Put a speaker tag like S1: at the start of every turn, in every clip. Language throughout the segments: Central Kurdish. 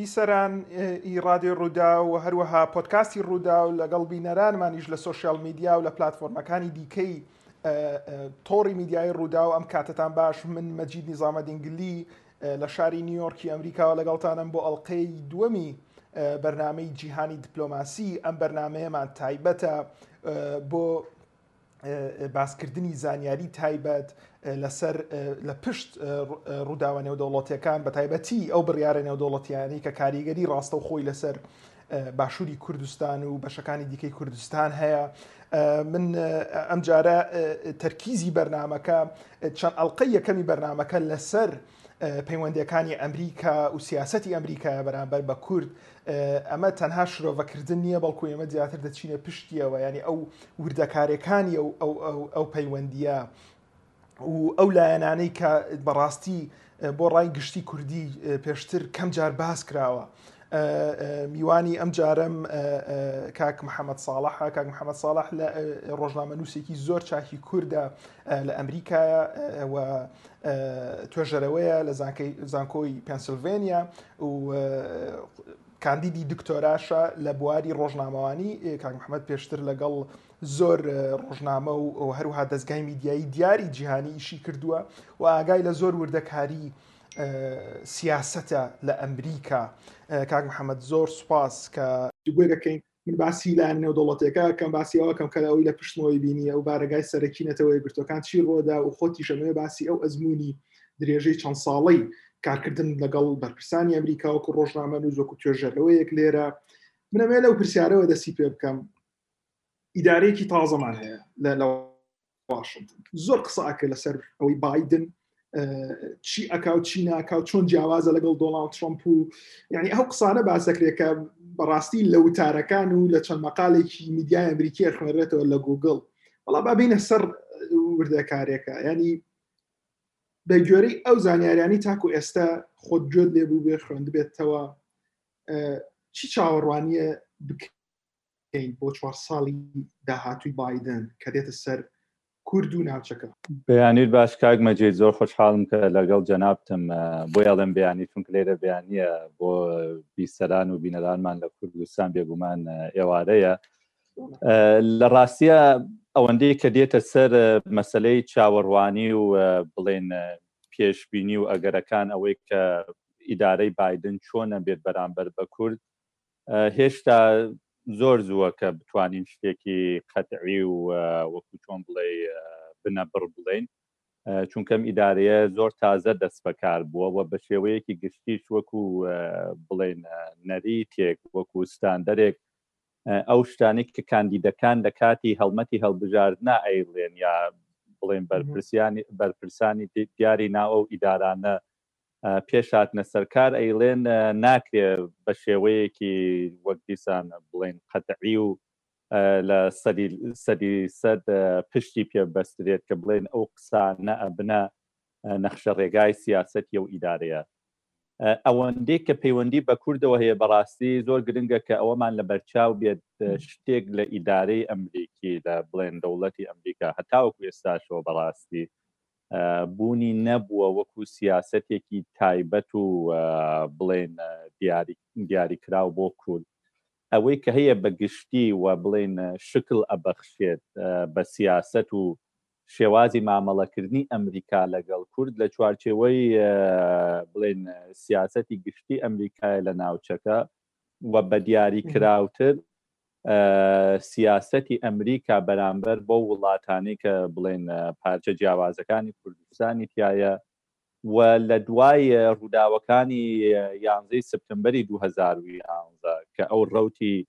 S1: بیسەران ی ڕادیۆی ڕووداو و هەروەها پۆدکاستی ڕووداو لەگەڵ بینەرانمانیش لە سۆشیال میدیا و لە پلاتفۆرمەکانی دیکەی تۆڕی میدیای ڕووداو ئەم کاتتان باش من مەجید نیزامەدین گلی لە شاری نیویۆرکی ئەمریکاوە لەگەڵتانم بۆ ئەڵلقەی دووەمی بەرنمەی جیهانی دیپلۆماسی ئەم بەرنمەیەمان تایبەتە بۆ باسکردنی زانیاری تایبەت لەسەر لە پشت ڕووداوە نێودەوڵەتەکان بە تایبەتی ئەو بڕیاە نێودەوڵەتیانی کە کاریگەری ڕاستە و خۆی لەسەر باشوری کوردستان و بەشەکانی دیکەی کوردستان هەیە من ئەمجارە تەرکیزی بەرنمەکە چەند ئەڵلقە یەکەمی بەرنمەکە لەسەر پەیوەندەکانی ئەمریکا و سیاستی ئەمریکا بەرامبەر بە کورد ئەمە تەنها شرۆڤەکردن نییە بەڵکو ئێمە زیاتر دەچینە پشتیەوە ینی ئەو وردەکارەکانی ئەو پەیوەندیە و ئەو لایەنانەی کە بەڕاستی بۆ ڕای گشتی کوردی پێشتر کەم جار باس کراوە میوانی ئەم جارم کاک محەممەد ساڵح کاک محەممەد ساڵح لە ڕۆژنامە نووسێکی زۆر چاکی کووردە لە ئەمریکایە توێژەرەوەیە لە زانکەی زانکۆی پەنسلڤێنیا و کاندیدی دکتۆراشە لە بواری ڕۆژنامەوانی کاک محەممەد پێشتر لەگەڵ زۆر ڕۆژنامە و هەروها دەستگای میدیایی دیاری جیهانی ئیشی کردووە و ئاگای لە زۆر وردەکاری سیاستە لە ئەمریکا کاک محەممەد زۆر سوپاس کە گوێ دەکەین من باسی لایەن نێودەوڵەتەکە کەم باسیەوەکەم کەەوەی لە پشتمەوەی بینیە و بارگای سەرەکی نەتەوەی گرتوەکان چی ڕۆدا و خۆتی شەمەوە باسی ئەو ئەزمموی درێژەی چەند ساڵی کارکردن لەگەڵ بەرپرسانی ئەمریکاوەکو ڕۆژنامە و زۆکو توێژەرەوەیەک لێرە منەمێ لەو پرسیارەوە دەسی پێ بکەم ئیدارەیەکی تازەمان هەیە لە لە واشنتن زۆر قسە ئەکرد لەسەر ئەوەی بادن چی ئەکاو چی ناکاو چۆن جیاوازە لەگەڵ دۆناڵ ترۆمپ و یعنی ئەو قسانە باسەکرێکە بەڕاستی لە وتارەکان و لە چەند مەقالێکی میدیای ئەمریکی خوێنرێتەوە لە گوگل وڵا بابینە سەر وردەکارێکە ینی بە گوێرەی ئەو زانیاریانی تاکو ئێستا خۆت گوێت لێبوو بێ خوێندبێتەوە چی چاوەڕوانیە بکە بکەین بۆ چوار ساڵی داهاتووی بایدن کە دێتە سەر کورد و ناوچەکە.
S2: بەیانیت باش کاک مەجید زۆر خۆشحاڵم کە لەگەڵ جەنابتم بۆی ئەڵێم بەیانی چونکە لێرە بەیانییە بۆ بیسەران و بینەرانمان لە کوردستان بێگومان ئێوارەیە لە ڕاستیە ئەوەندەی کە دێتە سەر مەسلەی چاوەڕوانی و بڵێن پێشببینی و ئەگەرەکان ئەوەی کە ئیدارەی بادن چۆنە بێت بەرامبەر بە کورد هێشتا زۆر زووە کە بتوانین شتێکی قەتعی و وەکو چۆن بڵێ بنەبڕ بڵێین چونکەم ئیدارەیە زۆر تازە دەست بەکار بووە و بە شێوەیەکی گشتیش وەکو بڵێن نەریتێک وەکو ستاندەرێک ئەو شتانی کە کاندیدەکان لە کاتی هەڵمەتی هەڵبژاردنا ئەیڵێن یا بڵێن بەرپرسیانی بەرپرسانی دیاری ناوە و ئیدارانە پێش هاتنە سەرکار ئەیڵێن ناکرێ بەشێوەیەکی وەک دیسان بڵێن قەتعی و لە سەدی سەدی سەد پشتی پێ بەسترێت کە بڵێن ئەو قسانە ئەبنە نەخشە ڕێگای سیاسەتی و ئیدارەیە ئەوەندەی کە پەیوەندی بە کوردەوە هەیە بەڕاستی زۆر گرنگە کە ئەوەمان لە بەرچاو بێت شتێک لە ئیدارەی ئەمریکی لە بڵێن دەوڵەتی ئەمریکا هەتاوەکو ئێستاشەوە بەڕاستی بوونی نەبووە وەکو سیاسەتێکی تایبەت و بڵێن دیاریکراو بۆ کورد ئەوەی کە هەیە بە گشتی و بڵێن شکل ئەبەخشێت بە سیاسەت و شێوازی مامەڵەکردنی ئەمریکا لەگەڵ کورد لە چوارچێوەی بڵێن سیاسەتی گشتی ئەمریکای لە ناوچەکە و بە دیاریکراوتر سیاسەتی ئەمریکا بەرامبەر بۆ وڵاتانی کە بڵێن پارچە جیاوازەکانی کوردستانی تایە و لە دوای ڕووداوەکانی یانزەی سپتمبری 2011 کە ئەو ڕوتی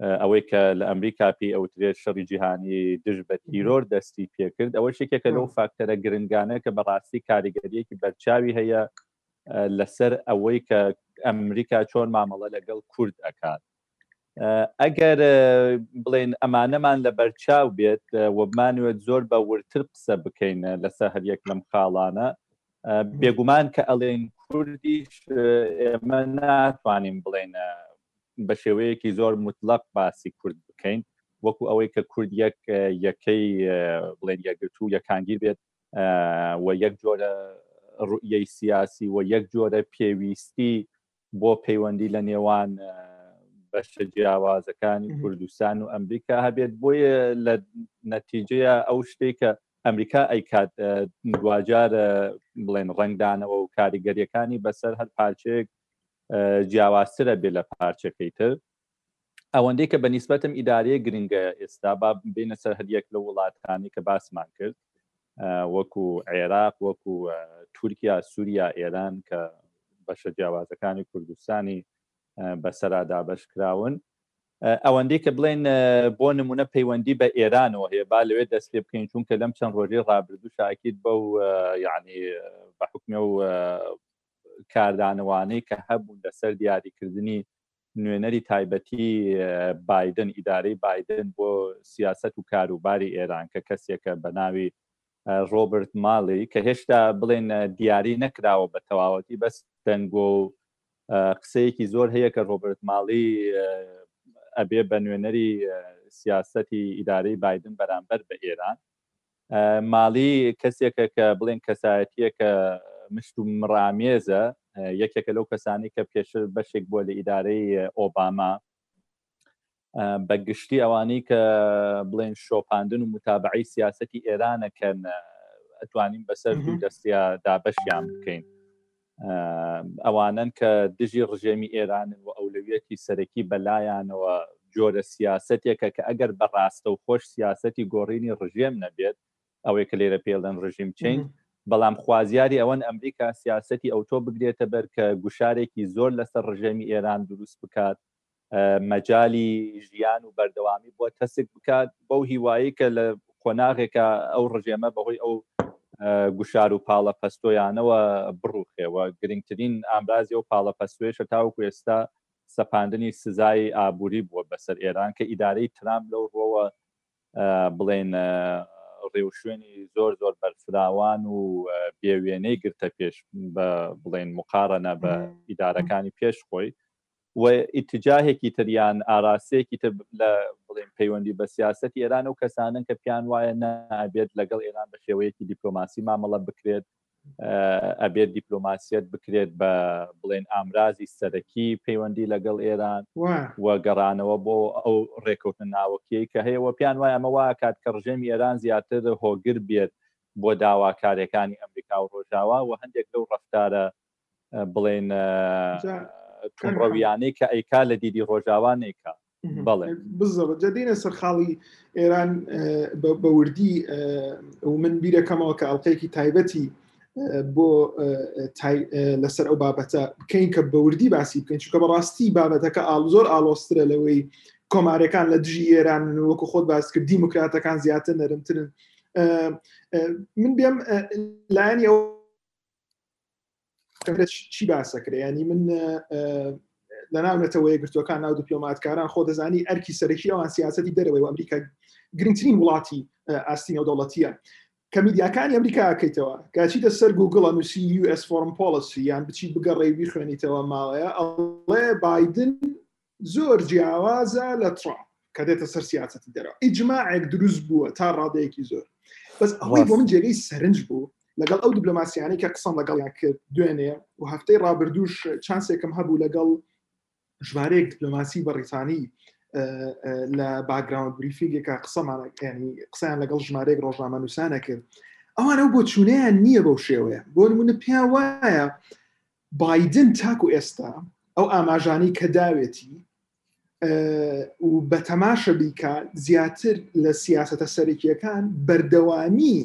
S2: ئەوەی کە لە ئەمریکا پێی ئەوترێت شەڕی جیهانی دژ بە تیرۆر دەستی پێکرد ئەوە شێکێکە لەو فاکتەرە گرنگانە کە بەڕاستی کاریگەریەکی بەرچاوی هەیە لەسەر ئەوەی کە ئەمریکا چۆن مامەڵە لەگەڵ کورد ئەکات ئەگەر بڵێن ئەمانەمان لە بەرچاو بێت وەبمانوێت زۆر بە ورتر قسە بکەین لەسەر هەر یەک لەم خاڵانە بێگومان کە ئەڵێن کوردیش ئێمە ناتوانین بڵێن بە شێوەیەکی زۆر مطلق باسی کورد بکەین وەکو ئەوەی کە کورد یەک یەکەی بڵێن یەکگرتو یەکانگیر بێت و یەک جۆرە ڕوئەی سیاسی و یەک جۆرە پێویستی بۆ پەیوەندی لە نێوان بەشە جیاوازەکانی کوردستان و ئەمریکا هەبێت بۆیە لە نەتیجەیە ئەو شتێکە ئەمریکا ئەیکات دواجار بڵێن ڕنگدانەوە و کاریگەریەکانی بەسەر هەر پارچەیەک جیاوازترە بێ لە پارچەکەی تر ئەوەندەی کە بە نیسبەتم ئیدارەیە گرنگە ئێستا با بێنە سەر هەریەک لە وڵاتانی کە باسمان کرد وەکو عێراق وەکو تورکیا سووریا ئێران کە بەشە جیاوازەکانی کوردستانی بەسەرا دابش کراون ئەوەندەی کە بڵێن بۆ نمونە پەیوەندی بە ئێرانەوە هەیە با لەوێ دەست پێ بکەین چونکە لەم چەند ڕۆژی ڕابردوو شاکیت بە و یعنی بە حکمێ و کاردانەوانەی کە هەبوون لەسەر دیاریکردنی نوێنەری تایبەتی بادن ئیدارەی بادن بۆ سیاست و کاروباری ئێران کە کەسێکە بە ناوی ڕۆبرت ماڵی کە هێشتا بڵێن دیاری نەکراوە بە تەواوەتی بەس دەنگۆ و قسەیەکی زۆر هەیە کە ڕۆبرت ماڵی ئەبێ بە نوێنەری سیاستی ئیدارەی بادن بەرامبەر بە ئێران مالی کەسێکە کە بڵێن کەسایەتیەکە مشت و مڕامێزە یەکێکە لەو کەسانی کە پێشتر بەشێک بووە لە ئیدارەی ئۆباما بە گشتی ئەوانی کە بڵێن شۆپاندن و متابعی سیاستی ئێرانەکەن ئەتوانین بەسەر دوو دەستیا دابەشیان بکەین ئەوانەن کە دژی ڕژێمی ئێرانن و ئەولەویەتی سەرەکی بەلایانەوە جۆرە سیاسەتێکە کە ئەگەر بە ڕاستە و خۆش سیاسەتی گۆڕینی ڕژێم نەبێت ئەوەی کە لێرە پێڵەن ڕژیم چین بەڵام خوازیاری ئەوەن ئەمریکا سیاسەتی ئەوتۆ بگرێتە بەر کە گوشارێکی زۆر لەسەر ڕژێمی ئێران دروست بکات مەجالی ژیان و بەردەوامی بۆ تەسک بکات بەو هیوایی کە لە قۆناغێکە ئەو ڕژێمە بەهۆی ئەو گوشار و پاڵە پەستۆیانەوە بڕوخێەوە گرنگترین ئامرازی و پاڵە پەسوێشە تاوکو ئێستا سەپاندنی سزای ئابووری بووە بەسەر ئێران کە ئیدارەی ترام لەو ڕۆوە بڵێن ڕێوشوێنی زۆر زۆر بەرفراوان و بێوێنەی گرتە پێش بە بڵێن مقارنە بە ئیدارەکانی پێش خۆی و ئیتجاهێکی تر یان ئاراستەیەکی تر لە بڵێن پەیوەندی بە سیاسەتی ئێران و کەسانن کە پیان وایە نابێت لەگەڵ ئێران بە شێوەیەکی دیپلۆماسی مامەڵە بکرێت ئەبێت دیپلۆماسیەت بکرێت بە بڵێن ئامرازی سەرەکی پەیوەندی لەگەڵ ئێران و گەڕانەوە بۆ ئەو ڕێکەوتن ناوەکیی کە هەیەەوە پیان وایە ئەمە وا کات کە ڕژێمی ئێران زیاتر هۆگر بێت بۆ داواکارەکانی ئەمریکا و ڕۆژاوا و هەندێک لەو ڕفتارە بڵێن ڕەویانەی کە ئەیکا لە دیدی ڕۆژاوا نەیکا بەڵێ
S1: بزەوە جەدینە سەرخاڵی ئێران بە وردی و من بیرەکەمەوە کە ئەڵلقەیەکی تایبەتی بۆ لەسەر ئەو بابەتە بکەین کە بە وردی باسی بکەین چکە بەڕاستی بابەتەکە ئاڵ زۆر ئالۆسترە لەوەی کۆمارەکان لە دژی ئێران وەکو خۆت باس کرد دیموکراتەکان زیاتر نەرمترن من بێم لایەنی ئەو چی باسەکرێ ینی من لە ناو نەتەوەی گرتوەکان ناو دیپلۆماتکاران خۆ دەزانی ئەرکی سەرەکی ئەوان سیاستی دەرەوەی ئەمریکا گرنگترین وڵاتی ئاستی نەودەوڵەتیە کە میدیاکانی ئەمریکا کەیتەوە کاچی دە سەر گوگڵ نووسی US فۆرم پۆلسی یان بچی بگەڕێوی خوێنیتەوە ماوەیە ئەڵێ بادن زۆر جیاوازە لە تڕامپ کە دێتە سەر سیاسەتی دەرەوە ئیجماعێک دروست بووە تا ڕادەیەکی زۆر بەس ئەوەی بۆ من جێگەی سەرنج بوو لەگەڵ ئەو دیبلۆماسیانەی کە قسەم لەگەڵیان کرد دوێنێ و هەفتەی ڕابردووش چانسێکم هەبوو لەگەڵ ژمارەیەک دیپلۆماسی بەڕیتانی لە باگراوند بریفینگێکە قسەمانەکەنی قسەیان لەگەڵ ژمارەیەک ڕۆژنامە نووسانە کرد ئەوانە بۆ چوونیان نییە بەو شێوەیە بۆ منە پێیان وایە بایدن تاکو ئێستا ئەو ئاماژانەی کە داوێتی و بە تەماشە بیکە زیاتر لە سیاستە سەرەکیەکان بەردەوامی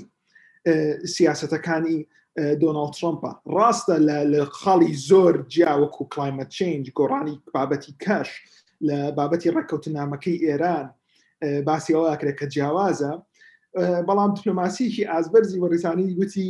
S1: سیاستەکانی دۆناڵ ترۆمپە ڕاستە لە خاڵی زۆر جیاوەک و کلایمە چنج گۆڕانی بابەتی کەش لە بابەتی ڕێککەوتنامەکەی ئێران باسی ئەوکرێت کە جیاوازە بەڵام دیپلۆماسیەکی ئازبەرزی وەڕیزانانی گوتی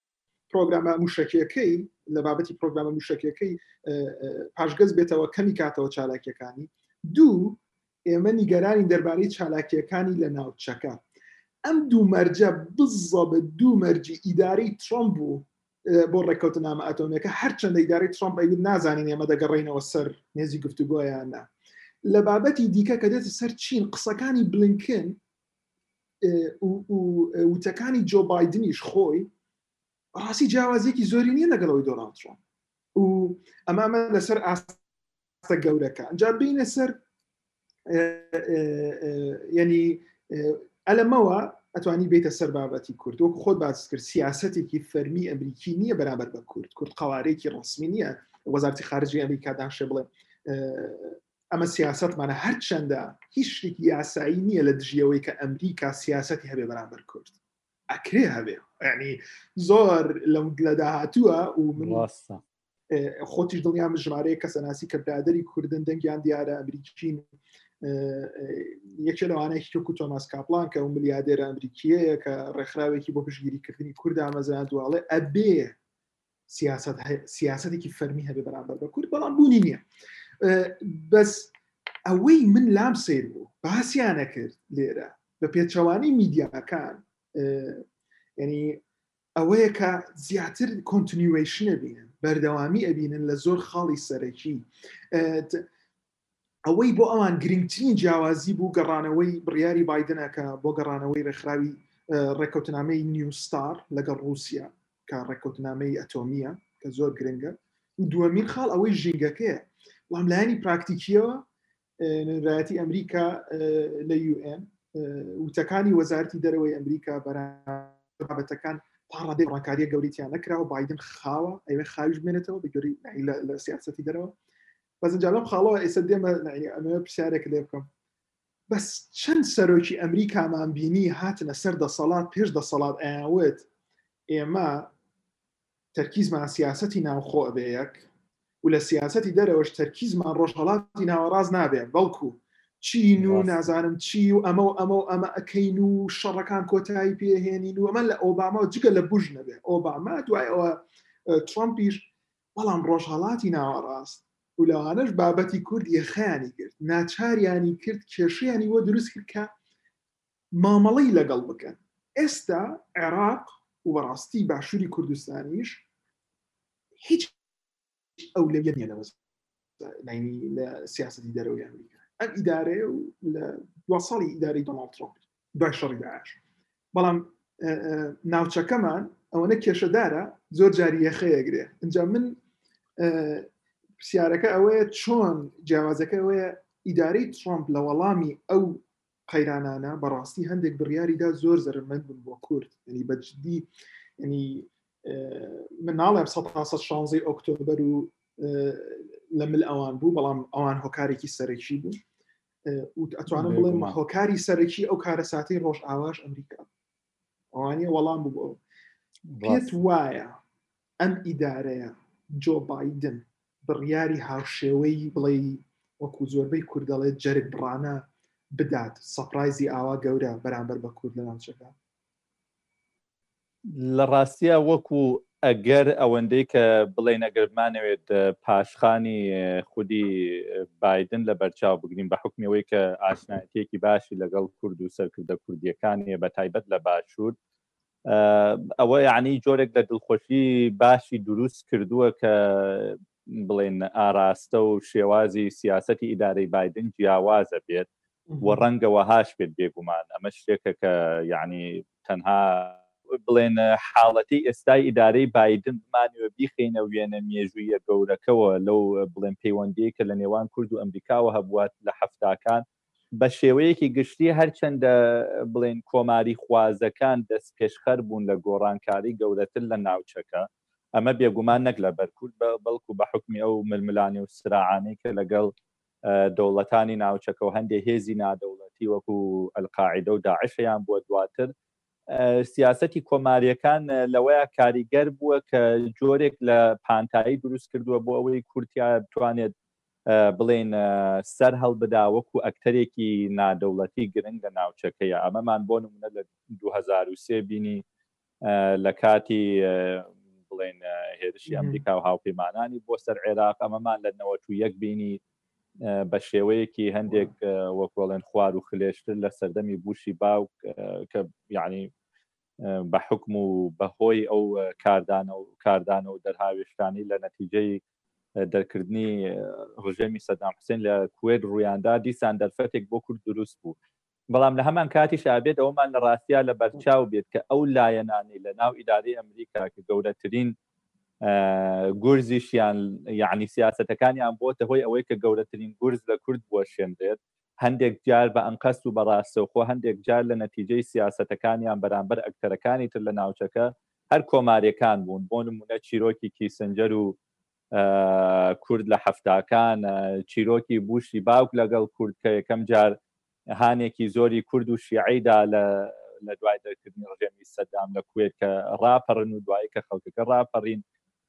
S1: پرۆگرامە موشەکیەکەی لە بابەتی پرۆگرامە موشەکیەکەی پاشگەز بێتەوە کەمی کاتەوە چالاکیەکانی دوو ئێمە نیگەرانی دەربارەی چالاکیەکانی لە ناوچەکە ئەم دوو مەرجە بزە بە دوو مەرجی ئیداری ترۆم بوو بۆ ڕێککەوتن نامە ئەتۆمیەکە هەرچەندە ئیداری ترۆمپ ئەوی نازانین ئێمە دەگەڕینەوە سەر نێزی گفتوگۆیانە لە بابەتی دیکە کە دێتە سەر چین قسەکانی بلینکن وتەکانی جۆ بادنیش خۆی ڕاستی جیاوازێکی زۆری نییە لەگەڵەوەی دۆناڵد ترۆم و ئەمامە لەسەر ئاستە گەورەکە ئەجا بینە سەر ینی ئەلەمەوە ئەتوانی بیتە سەر بابەتی کورد وەکو خۆت باس کرد سیاستێکی فەرمی ئەمریکی نییە بەرامبەر بە کورد کورد قوارێکی ڕسمی نییە وەزارتی خارجی ئەمریکا داشێ بڵێ ئەمە سیاسەتمانە هەرچەندە هیچ شتێکی یاسایی نییە لە دژی ئەوەی کە ئەمریکا سیاسەتی هەبێ بەرامبەر کورد ئەکرێ هەبێ ینی زۆر لەم لە داهاتووە و من ڕاستە خۆتیش دڵنیام ژمارەیە کەسەناسی کە برادری کوردن دەنگیان دیارە ئەمریکین یەکێ لەوانەیەکی تۆکو تۆماس کاپلان کە و ملیادێرە ئەمریکیەیە کە ڕێکخراوێکی بۆ پشگیریکردنی کوردا مەزران دواڵێ ئەبێ سیاست سیاستێکی فەرمی هەبێ بەرامبەر بە کورد بەڵام بوونی نییە بەس ئەوەی من لام سیر بوو باسییانە کرد لێرە بە پێچەوانی میدیاکان ینی ئەوەیە کە زیاتر کۆنتنیویشنە بینن بەردەوامی ئەبینن لە زۆر خاڵی سەرەکی ئەوەی بۆ ئەوان گرنگترین جیاوازی بوو گەڕانەوەی بڕیاری بایدنە کە بۆ گەڕانەوەی ڕێکخراوی ڕێککەوتنامەی نیوستار لەگەڵ ڕووسیا کە ڕێککەوتنامەی ئەتۆمیە کە زۆر گرنگە و دووەمین خاڵ ئەوەی ژینگەکەیە بەڵام لایەنی پراکتیکیەوە نوێنەرایەتی ئەمریکا لە UN وتەکانی وەزارتی دەرەوەی ئەمریکا بەرابەتەکان پاڕادەی ڕاکاریە گەوریتیان نەکراوە بادن خاوە ئەوێ خاویش بێنێتەوە بەگوێری لە سیاستی دەرەوە بەس جا لەم خاڵەوە ئێستا دێمە ناینی ئەمە پرسیارێک لێ بکەم بەس چەند سەرۆکی ئەمریکامان بینی هاتنە سەر دەسەڵات پێش دەسەڵات ئەیانوت ئێمە تەرکیزمان سیاستی ناوخۆ ئەبێ یەک و لە سیاستی دەرەوەش تەرکیزمان ڕۆژهڵاتی ناوەڕاست نابێ بەڵکو چین و نازانم چی و ئەمە و ئەمە و ئەمە ئەەکەین و شەڕەکان کۆتایی پێهێنین و ئەمە لە ئۆباما و جگە لە بژ نەبێ ئۆباما دوای ئەوە ترامپیش بەڵام ڕۆژهەڵاتی ناوەڕاست و لەوانەش بابەتی کورد یەخەیانی گرت ناچاریانی کرد کێشەیانی بۆ دروست کرد کە مامەڵەی لەگەڵ بکەن ئێستا عێراق و بەڕاستی باشووری کوردستانیش هیچ ئەو لە ینی لە سیاستی دەرەوەی ئەمریکا ئەم ئیدارەیە و لە دو ساڵی ئیداری دۆناڵد ترۆپ دوای شەڕی داعش بەڵام ناوچەکەمان ئەوەنە کێشەدارە زۆر جاری یەخەیەگرێ اینجا من پرسیارەکە ئەوەیە چۆن جیاوازەکە ئەوەیە ئیدارەی ترۆمپ لە وەڵامی ئەو قەیرانانە بەڕاستی هەندێک بڕیاری دا زۆر زەرمەند بن بۆ کورد ینی بەجددی ینی من ناڵێم سە پاسە شانزەی ئۆکتۆبەر و لە مل ئەوان بوو بەڵام ئەوان هۆکارێکی سەرەکی بوو ئەتوانم بڵێم هۆکاری سەرەکی ئەو کارە ساتی ڕۆژ ئاواش ئەمریکا ئەوانە وەڵام بوو بۆ پێت وایە ئەم ئیدارەیە جۆ بادن بڕیاری هاوشێوەی بڵێ وەکو زۆربەی کوردەڵێت جەرگ بڕانە بدات سەپرایزی ئاوا گەورە بەرامبەر بە کورد لە ناوچەکە
S2: لە ڕاستە وەکو ئەگەر ئەوەندەی کە بڵێین ئەگەر بمانەوێت پاشخانی خودی بایدن لەبەرچاو بگرین بە حکمی ئەوەی کە ئاشنایەتیەکی باشی لەگەڵ کورد و سەرکردە کوردیەکانی بە تایبەت لە باشوور ئەوە یعنی جۆرێک لە دڵخۆشی باشی دروست کردووە کە بڵێن ئاراستە و شێوازی سیاسەتی ئیدارەی بایدن جیاوازە بێت و ڕەنگە وەهاش بێت بێگومان ئەمە شتێکە کە یعنی تەنها بڵێن حاڵەتی ئێستای ئیدارەی بایدن بمانوێ بیخینە وێنە مێژوویە گەورەکەەوە لەو بڵێن پەیوەندی کە لە نێوان کورد و ئەمریکاوە هەبووات لە هەفتاکان بە شێوەیەکی گشتی هەرچەندە بڵێن کۆماری خوازەکان دەست پێشخەر بوون لە گۆڕانکاری گەورەتر لە ناوچەکە، ئەمە بێگومان نەک لە بەر کورد بەڵکو بە حوکمی ئەو ململانێ و سراعانەی کە لەگەڵ دەوڵەتانی ناوچەکە و هەندێ هێزی نادەوڵەتی وەکو ئەلقاعیدە و داعشیان بووە دواتر سیاستی کۆماریەکان لەوەیە کاریگەر بووە کە جۆرێک لە پانتایی دروست کردووە بۆ ئەوەی کورتیا بتوانێت بڵێین سەرهەڵبدا وەکو ئەکتەرێکی نادەوڵەتی گرنگ لە ناوچەکەیە ئەمەمان بۆ نمونە لە دوو هەزار و سێ بینی لە کاتی بڵێن هێرشی ئەمریکا و هاوپەیمانانی بۆ سەر عێراق ئەمەمان لە نەوە و یەک بینی بە شێوەیەکی هەندێک وەکۆڵێن خوار و خلێشتر لە سەردەمی بوشی باوک کە یعنی بە حکم و بەهۆی ئەو کاردانە و کاردانە و دەرهاوێشتانی لە نەتیجەی دەرکردنی ڕژێمی سەدام حسێن لە کوێت ڕوویاندا دیسان دەرفەتێک بۆ کورد دروست بوو بەڵام لە هەمان کاتیش ئابێت ئەومان لە ڕاستیا لە بەرچاو بێت کە ئەو لایەنانی لە ناو ئیداری ئەمریکا کە گەورەترین گورزیشیان یعنی سیاستەکانیان بۆتە هۆی ئەوەی کە گەورەترین گورز لە کورد بووە شوێنرێت هەندێک جار بە ئەنقەست و بە ڕاستەوخۆ، هەندێک جار لە نەتیجەی سیاسەتەکانیان بەرامبەر ئەکتەرەکانی تر لە ناوچەکە، هەر کۆماریەکان بوون، بۆ نموونە چیرۆکی کیسنجەر و کورد لە حەفتاکان، چیرۆکی بوشی باوک لەگەڵ کورد کە یەکەم جار هانێکی زۆری کورد و شیعەی دا لە لە دوای دەرکردنی ڕژێمی سەدام لە کوێت کە ڕاپەڕن و دوایی کە خەڵکەکە ڕاپەڕین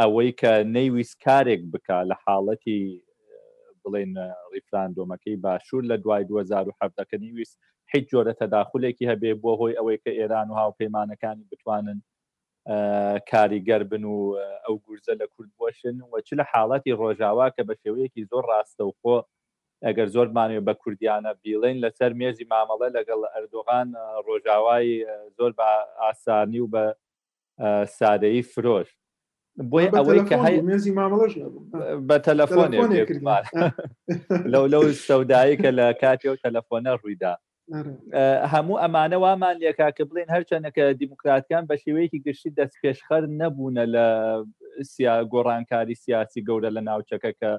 S2: ئەوەی کە نەیویست کارێک بکە لە حاڵەتی بڵێن ڕیفراندۆمەکەی باشوور لە دوای 2017 کە نیویست حیچ جۆرە تەداخولێکی هەبێ بۆ هۆی ئەوەی کە ئێران و هاوپەیمانەکانی بتوانن کاریگەر بن و ئەو گورزە لە کورد بۆشن و چ لە حاڵەتی ڕۆژاوا کە بە شێوەیەکی زۆر ڕاستەوخۆ ئەگەر زۆر مانوێ بە کوردیانە بیڵێن لەسەر مێزی مامەڵە لەگەڵ ئەردۆغان ڕۆژاوای زۆر بە ئاسانی و بە سادەی فرۆش بۆی ئەوەی کە هەیە
S3: مێزی مامەڵش نەبوو
S2: بە تەلەفۆنێ کردمان لەو لەو سەودایی کە لە کاتی و تەلەفۆنە ڕوویدا هەموو ئەمانە وامان لێکا کە بڵێن هەرچەندەکە دیموکراتکان بە شێوەیەکی گشتی دەست پێشخەر نەبوونە لە سیا گۆڕانکاری سیاسی گەورە لە ناوچەکە کە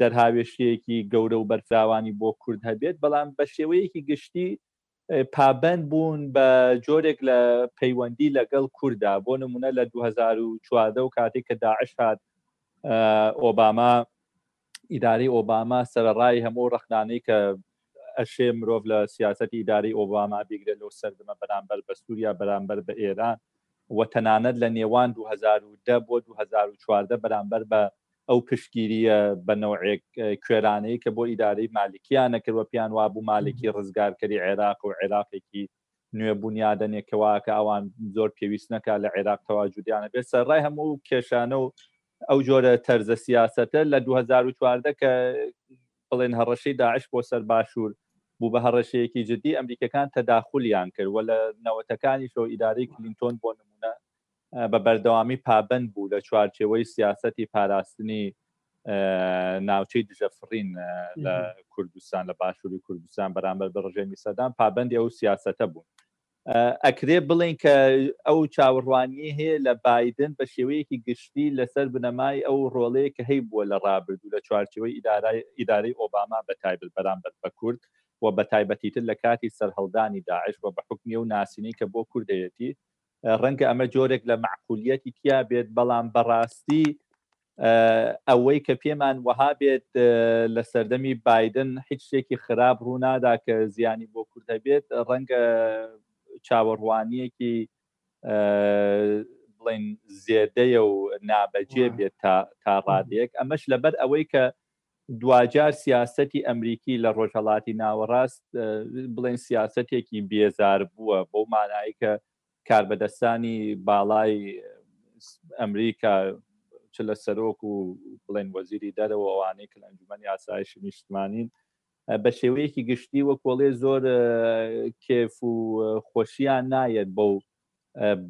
S2: دەرهاوێشتەیەکی گەورە و بەرفراوانی بۆ کورد هەبێت بەڵام بە شێوەیەکی گشتی پابەند بوون بە جۆرێک لە پەیوەندی لەگەڵ کووردا بۆ نمونە لە 2014 و کاتێک کە داعش هاات ئۆباما ئیداری ئۆباما سەرڕای هەموو ڕخنانەی کە ئەشێ مرۆڤ لە سیاست ئیداری ئۆباما بیگرە لەو سەردمە بەرامبەر بە سووریا بەرامبەر بە ئێران و تەنانەت لە نێوان 2010 بۆ 2014 بەرامبەر بە ئەو پشتگیرییە بە نەوعێک کوێرانەی کە بۆ ئیدارەی مالکیان نەکرد و پێیان وابوو مالکی ڕزگارکەری عێراق و عێراقێکی نوێ بونیا دەنێ کە واکە ئەوان زۆر پێویست نەکا لە عێراق تەواجودیانە بێت سەرڕای هەموو کێشانە و ئەو جۆرە تەرزە سیاسەتە لە 2014 کە بڵێن هەڕەشەی داعش بۆ سەر باشوور بوو بە هەڕەشەیەکی جددی ئەمریکەکان تەداخلیان کرد و لە نەوەتەکانیشەوە ئیدارەی کلینتۆن بۆ نمونە بە بەردەوامی پابەند بوو لە چوارچێوەی سیاسەتی پاراستنی ناوچەی دژە فڕین لە کوردستان لە باشووری کوردستان بەرامبەر بە ڕژێمی سەدان پابندی ئەو سیاسەتە بوون ئەکرێ بڵین کە ئەو چاوەڕوانی هەیە لە بادن بە شێوەیەکی گشتی لەسەر بنەمای ئەو ڕۆڵەیە کە هەی بووە لە ڕابردوو لە چوارچەوەی ئیدارای ئیدارەی ئۆباما بە تایبل بەرامبەر بە کورد و بە تایبەتیتر لە کاتی سەرهەڵدانی داعش و بە حکمی و ناسینی کە بۆ کوردەتی ڕەنگە ئەمە جۆرێک لە مەعقولیەتی تیا بێت بەڵام بەڕاستی ئەوەی کە پێمان وەها بێت لە سەردەمی بادن هیچ شتێکی خراپ ڕوونادا کە زیانی بۆ کورد هەبێت ڕەنگە چاوەڕوانیەکی بڵین زێدەیە و نابەجێ بێت تا ڕادێک ئەمەش لەبەر ئەوەی کە دواجار سیاسەتی ئەمریکی لە ڕۆژهەڵاتی ناوەڕاست بڵێن سیاسەتێکی بێزار بووە بەو مانای کە کاربەدەستانی باڵای ئەمریکا چ لە سەرۆک و بڵێن وەزیری دەرەوە ئەوانەی کە لە ئەنجومەنی ئاسایشی نیشتمانین بە شێوەیەکی گشتی وە کۆڵێ زۆر کێف و خۆشیان نایەت بەو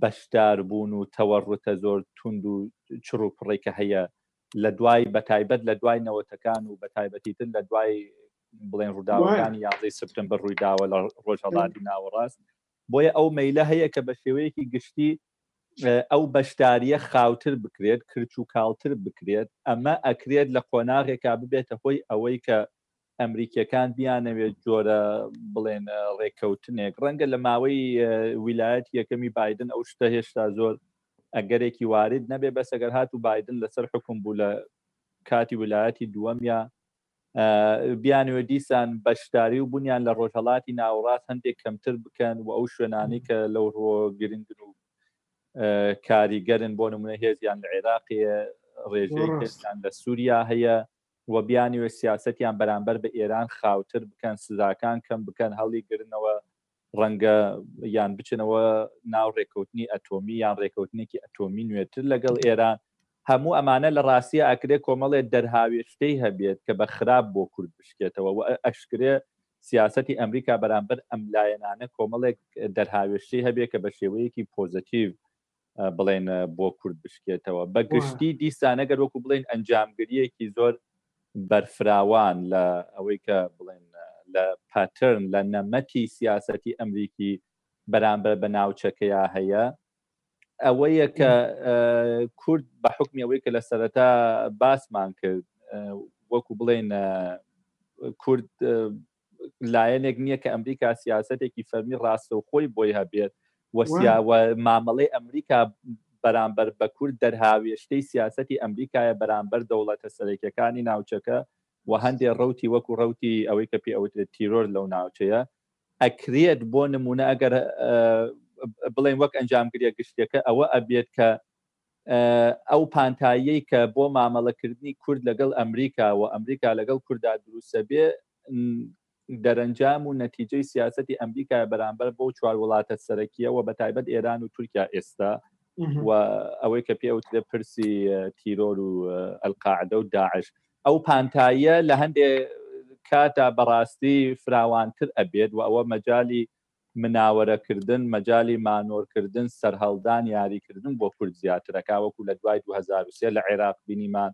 S2: بەشدار بوون و تەوەڕتە زۆر تونند و چڕوپڕێکە هەیە لە دوای بە تایبەت لە دوای نەوەتەکان و بە تایبەتیتر لە دوای بڵێن ڕووداوەکانی یازدەی سپتمبر ڕوویداوە لە ڕۆژهەڵاتی ناوەڕاست بۆیە ئەو مەیلە هەیە کە بە شێوەیەکی گشتی ئەو بەشداریە خاوتر بکرێت کرچ و کاڵتر بکرێت ئەمە ئەکرێت لە قۆناغێکا ببێتە هۆی ئەوەی کە ئەمریکیەکان بیانەوێت جۆرە بڵێن ڕێککەوتنێک ڕەنگە لە ماوەی ویلایەت یەکەمی بادن ئەو شتە هێشتا زۆر ئەگەرێکی وارد نەبێ بەس ئەگەر هات و بادن لەسەر حکم بوو لە کاتی ویلایەتی دووەم یا بیانوێ دیسان بەشداری و بوونیان لە ڕۆژهڵاتی ناوڕاست هەندێک کەمتر بکەن و ئەو شوێنانی کە لەو ڕۆ گرنگن و کاریگەرن بۆ نمونە هێزیان لە عێراقی ڕێژەی کەسیان لە سووریا هەیە و بیانەوێت سیاسەتیان بەرامبەر بە ئێران خاوتر بکەن، سزاکان کەم بکەن، هەڵیگرنەوە، ڕەنگە یان بچنەوە ناو ڕێککەوتنی ئەتۆمی یان ڕێککەوتنێکی ئەتۆمی نوێتر لەگەڵ ئێران، هەموو ئەمانە لە ڕاستیە ئەکرێ کۆمەڵێ دەرهاوێشتەی هەبێت کە بە خراپ بۆ کورد بشکێتەوە و ئەشکرێ سیاسەتی ئەمریکا بەرامبەر ئەم لایەنانە کۆمەڵێک دەرهاوێشتەی هەبێت کە بە شێوەیەکی پۆزەتیڤ بڵێن بۆ کورد بشکێتەوە بە گشتی دیسانەگەر وەکو بڵێن ئەنجامگریەکی زۆر بەرفراوان لە ئەوەی کە بڵێن لە پاترن لە نەمەتی سیاسەتی ئەمریکی بەرامبەر بە ناوچەکەیا هەیە ئەوەیە کە کورد بە حکمی ئەوەی کە لە سەرەتا باسمان کرد وەکو بڵێن کورد لایەنێک نییە کە ئەمریکا سیاسەتێکی فەرمی ڕاستەوخۆی بۆی هەبێت وەسیاوە مامەڵەی ئەمریکا بەرامبەر بە کورد دەرهاوێشتەی سیاستی ئەمریکایە بەرامبەر دەوڵەتە سەرەکیەکانی ناوچەکە و هەندێ ڕوتی وەکو ڕوتی ئەوەی کە پێ ئەوترێت تیرۆر لەو ناوچەیە ئەکرێت بۆ نمونە ئەگەر بڵێن وەک ئەنجامگرە گشتەکە ئەوە ئەبێت کە ئەو پانتاییەی کە بۆ مامەڵەکردنی کورد لەگەڵ ئەمریکا و ئەمریکا لەگەڵ کوردا دروستە بێ دەرەنجام و نەتیجەی سیاستی ئەمریکا بەرامبەر بۆ چوار وڵاتە سەرەکیەوە بە تایبەت ئێران و تورکیا ئێستا و ئەوەی کە پێ ئەوترێ پرسی تیرۆر و ئەلقاعدە و داعش ئەو پانتاییە لە هەندێک کاتا بەڕاستی فراوانتر ئەبێت و ئەوە مەجای مناوەرەکردن، مەجالی مانۆرکردن، سەرهەڵدان، یاریکردن بۆ کورد زیاترە کا وەکو لە دوای دوو هەزار و سێ لە عێراق بینیمان،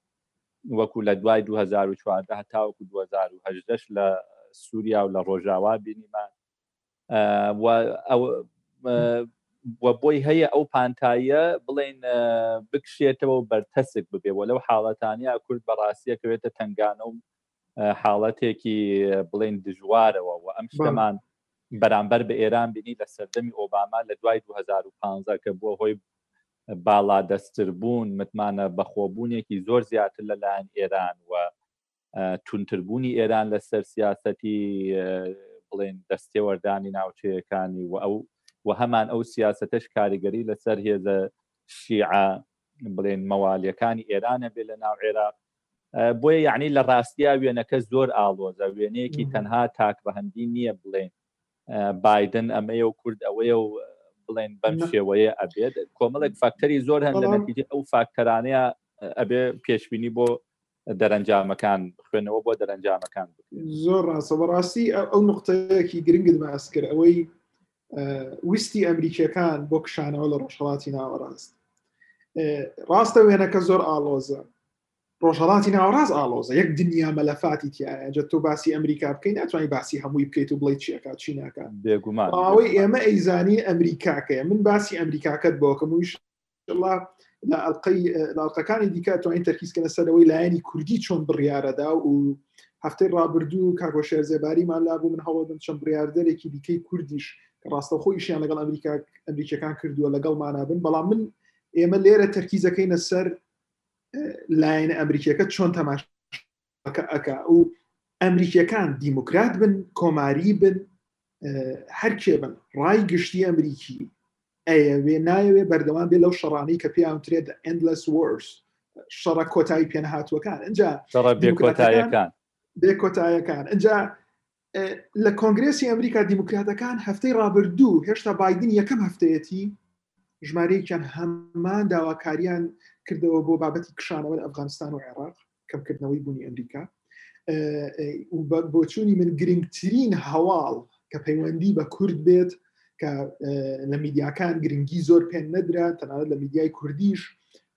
S2: وەکو لە دوای دوو هەزار و چواردە هەتاوەکو دوو هەزار و هەژدە ش لە سوریا و لە ڕۆژاوا بینیمان و و بۆی هەیە ئەو پانتاییە بڵین بکشێتەوە و بەرتەسک ببێ و لەو حاڵەتانیا کورد بەڕاستیەکەوێتە تنگانە و حاڵەتێکی بڵین دژوارەوە و ئەم شتەمان بەرامبەر بە ئێران بینی لە سەردەمی ئۆباما لە دوای 2015 کە بووە هۆی باڵا دەستتر بوون متمانە بەخۆبوونێکی زۆر زیاتر لەلایەن ئێران و تونتربوونی ئێران لەسەر سیاسەتی بڵێن دەستێوەردانی ناوچەیەەکانی و ئەو و هەمان ئەو سیاستەش کاریگەری لەسەر هێزە شیعە بڵێن مەوالیەکانی ئێرانە بێ لە ناو عێراق بۆیە یعنی لە ڕاستیا وێنەکە زۆر ئاڵۆزە وێنەیەکی تەنها تاک ڕەهندی نییە بڵێن بادن ئەمەیە و کورد ئەوەیە و بڵێن بەم شێوەیە ئەبێت کۆمەڵێک فاکتەری زۆر هەن لە نەتیجە ئەو فاکتەرانەیە ئەبێ پێشببینی بۆ دەرەنجامەکان خوێنەوە بۆ دەرەنجامەکان
S1: زۆر ڕاستە بەڕاستی ئەو نقطەیەکی گرنگت باس کرد ئەوەی ویستی ئەمریکیەکان بۆ کشانەوە لە ڕۆژهڵاتی ناوەڕاست ڕاستە وێنەکە زۆر ئاڵۆزە ڕۆژهڵاتی ناوەڕاست ئاڵۆزە یەک دنیا مەلەفاتی تایە جە تۆ باسی ئەمریکا بکەین ناتوانانی باسی هەمووی بکەیت و بڵیت چیەکە چی
S2: ناکات
S1: بێگومانەوەی ئێمە ئەیزانی ئەمریکاکەیە من باسی ئەمریکاکەت بۆکەم وش انشاللە لە ئەڵقەی لە ئەڵقەکانی دیکە ئەتوانین تەرکیز کەنە سەرەوەی لایەنی کوردی چۆن بڕیارەدا و هەفتەی ڕابردوو کاک هۆشیار زێباریمان لابوو من هەوڵدەم چەند بڕیاردەرێکی دیکەی کوردیش کە ڕاستەوخۆ ئیشیان لەگەڵ ئەمریکا ئەمریکیەکان کردووە لەگەڵمانە بن بەڵام من ئێمە لێرە تەرکیزەکەینە سەر لایەنە ئەمریکیەکە چۆن تەماش ئەکا ئەکا ئەو ئەمریکیەکان دیموکرات بن کۆماری بن هەرکێ بن ڕای گشتی ئەمریکی ئەیەوێ نایەوێ بەردەوام بێ لەو شەڕانی کە پێیان ترێت ئەندلس وەرس شەڕە کۆتایی پێنەهاتوەکان
S2: ئەجا
S1: بێکۆتایەکان بێکۆتایەکان ئەجا لە کۆنگرێسی ئەمریکا دیموکراتەکان هەفتەی ڕابردوو هێشتا بادن یەکەم هەفتەیەتی ژمارەیەکیان هەمان داواکاریان کردەوە بۆ بابەتی کشانەوە لە ئەفغانستان و عێراق کەمکردنەوەی بوونی ئەمریکا بۆچوونی من گرنگترین هەواڵ کە پەیوەندی بە کورد بێت کە لە میدیاکان گرنگی زۆر پێ نەدرا تەنانەت لە میدیای کوردیش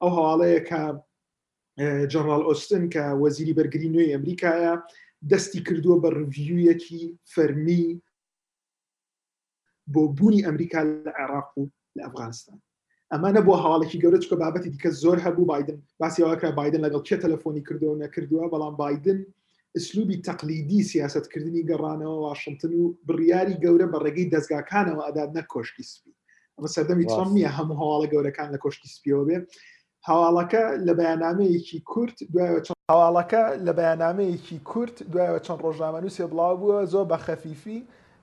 S1: ئەو هەواڵەیە کە جەنراڵ ئۆستن کە وەزیری بەرگری نوێی ئەمریکایە دەستی کردووە بە ڕڤیویەکی فەرمی بۆ بوونی ئەمریکا لە عێراق و لە ئەفغانستان ئەمانە بۆ هەواڵێکی گەورە چکە بابەتی دیکە زۆر هەبوو بادن باسیواکرا بادن لەگەڵ کێ تەلەفۆنی کردو نەکردووە بەڵام بادن ئسلوبی تەقلیدی سیاستکردنی گەڕانەوە واشنگتن و بڕیاری گەورە بە ڕێگەی دەستگاکانەوە ئەداد نە کۆشکی سپی ئەمە سەردەمی ترام نییە هەموو هەواڵە گەورەکان لە کۆشکی سپیەوە بێ هەواڵەکە لە بەیانامەیەکی کورت دوایەوە چەند هەواڵەکە لە بەیانامەیەکی کورت دوایەوە چەند ڕۆژنامەنووسێ بڵاو بووە زۆر بە خەفیفی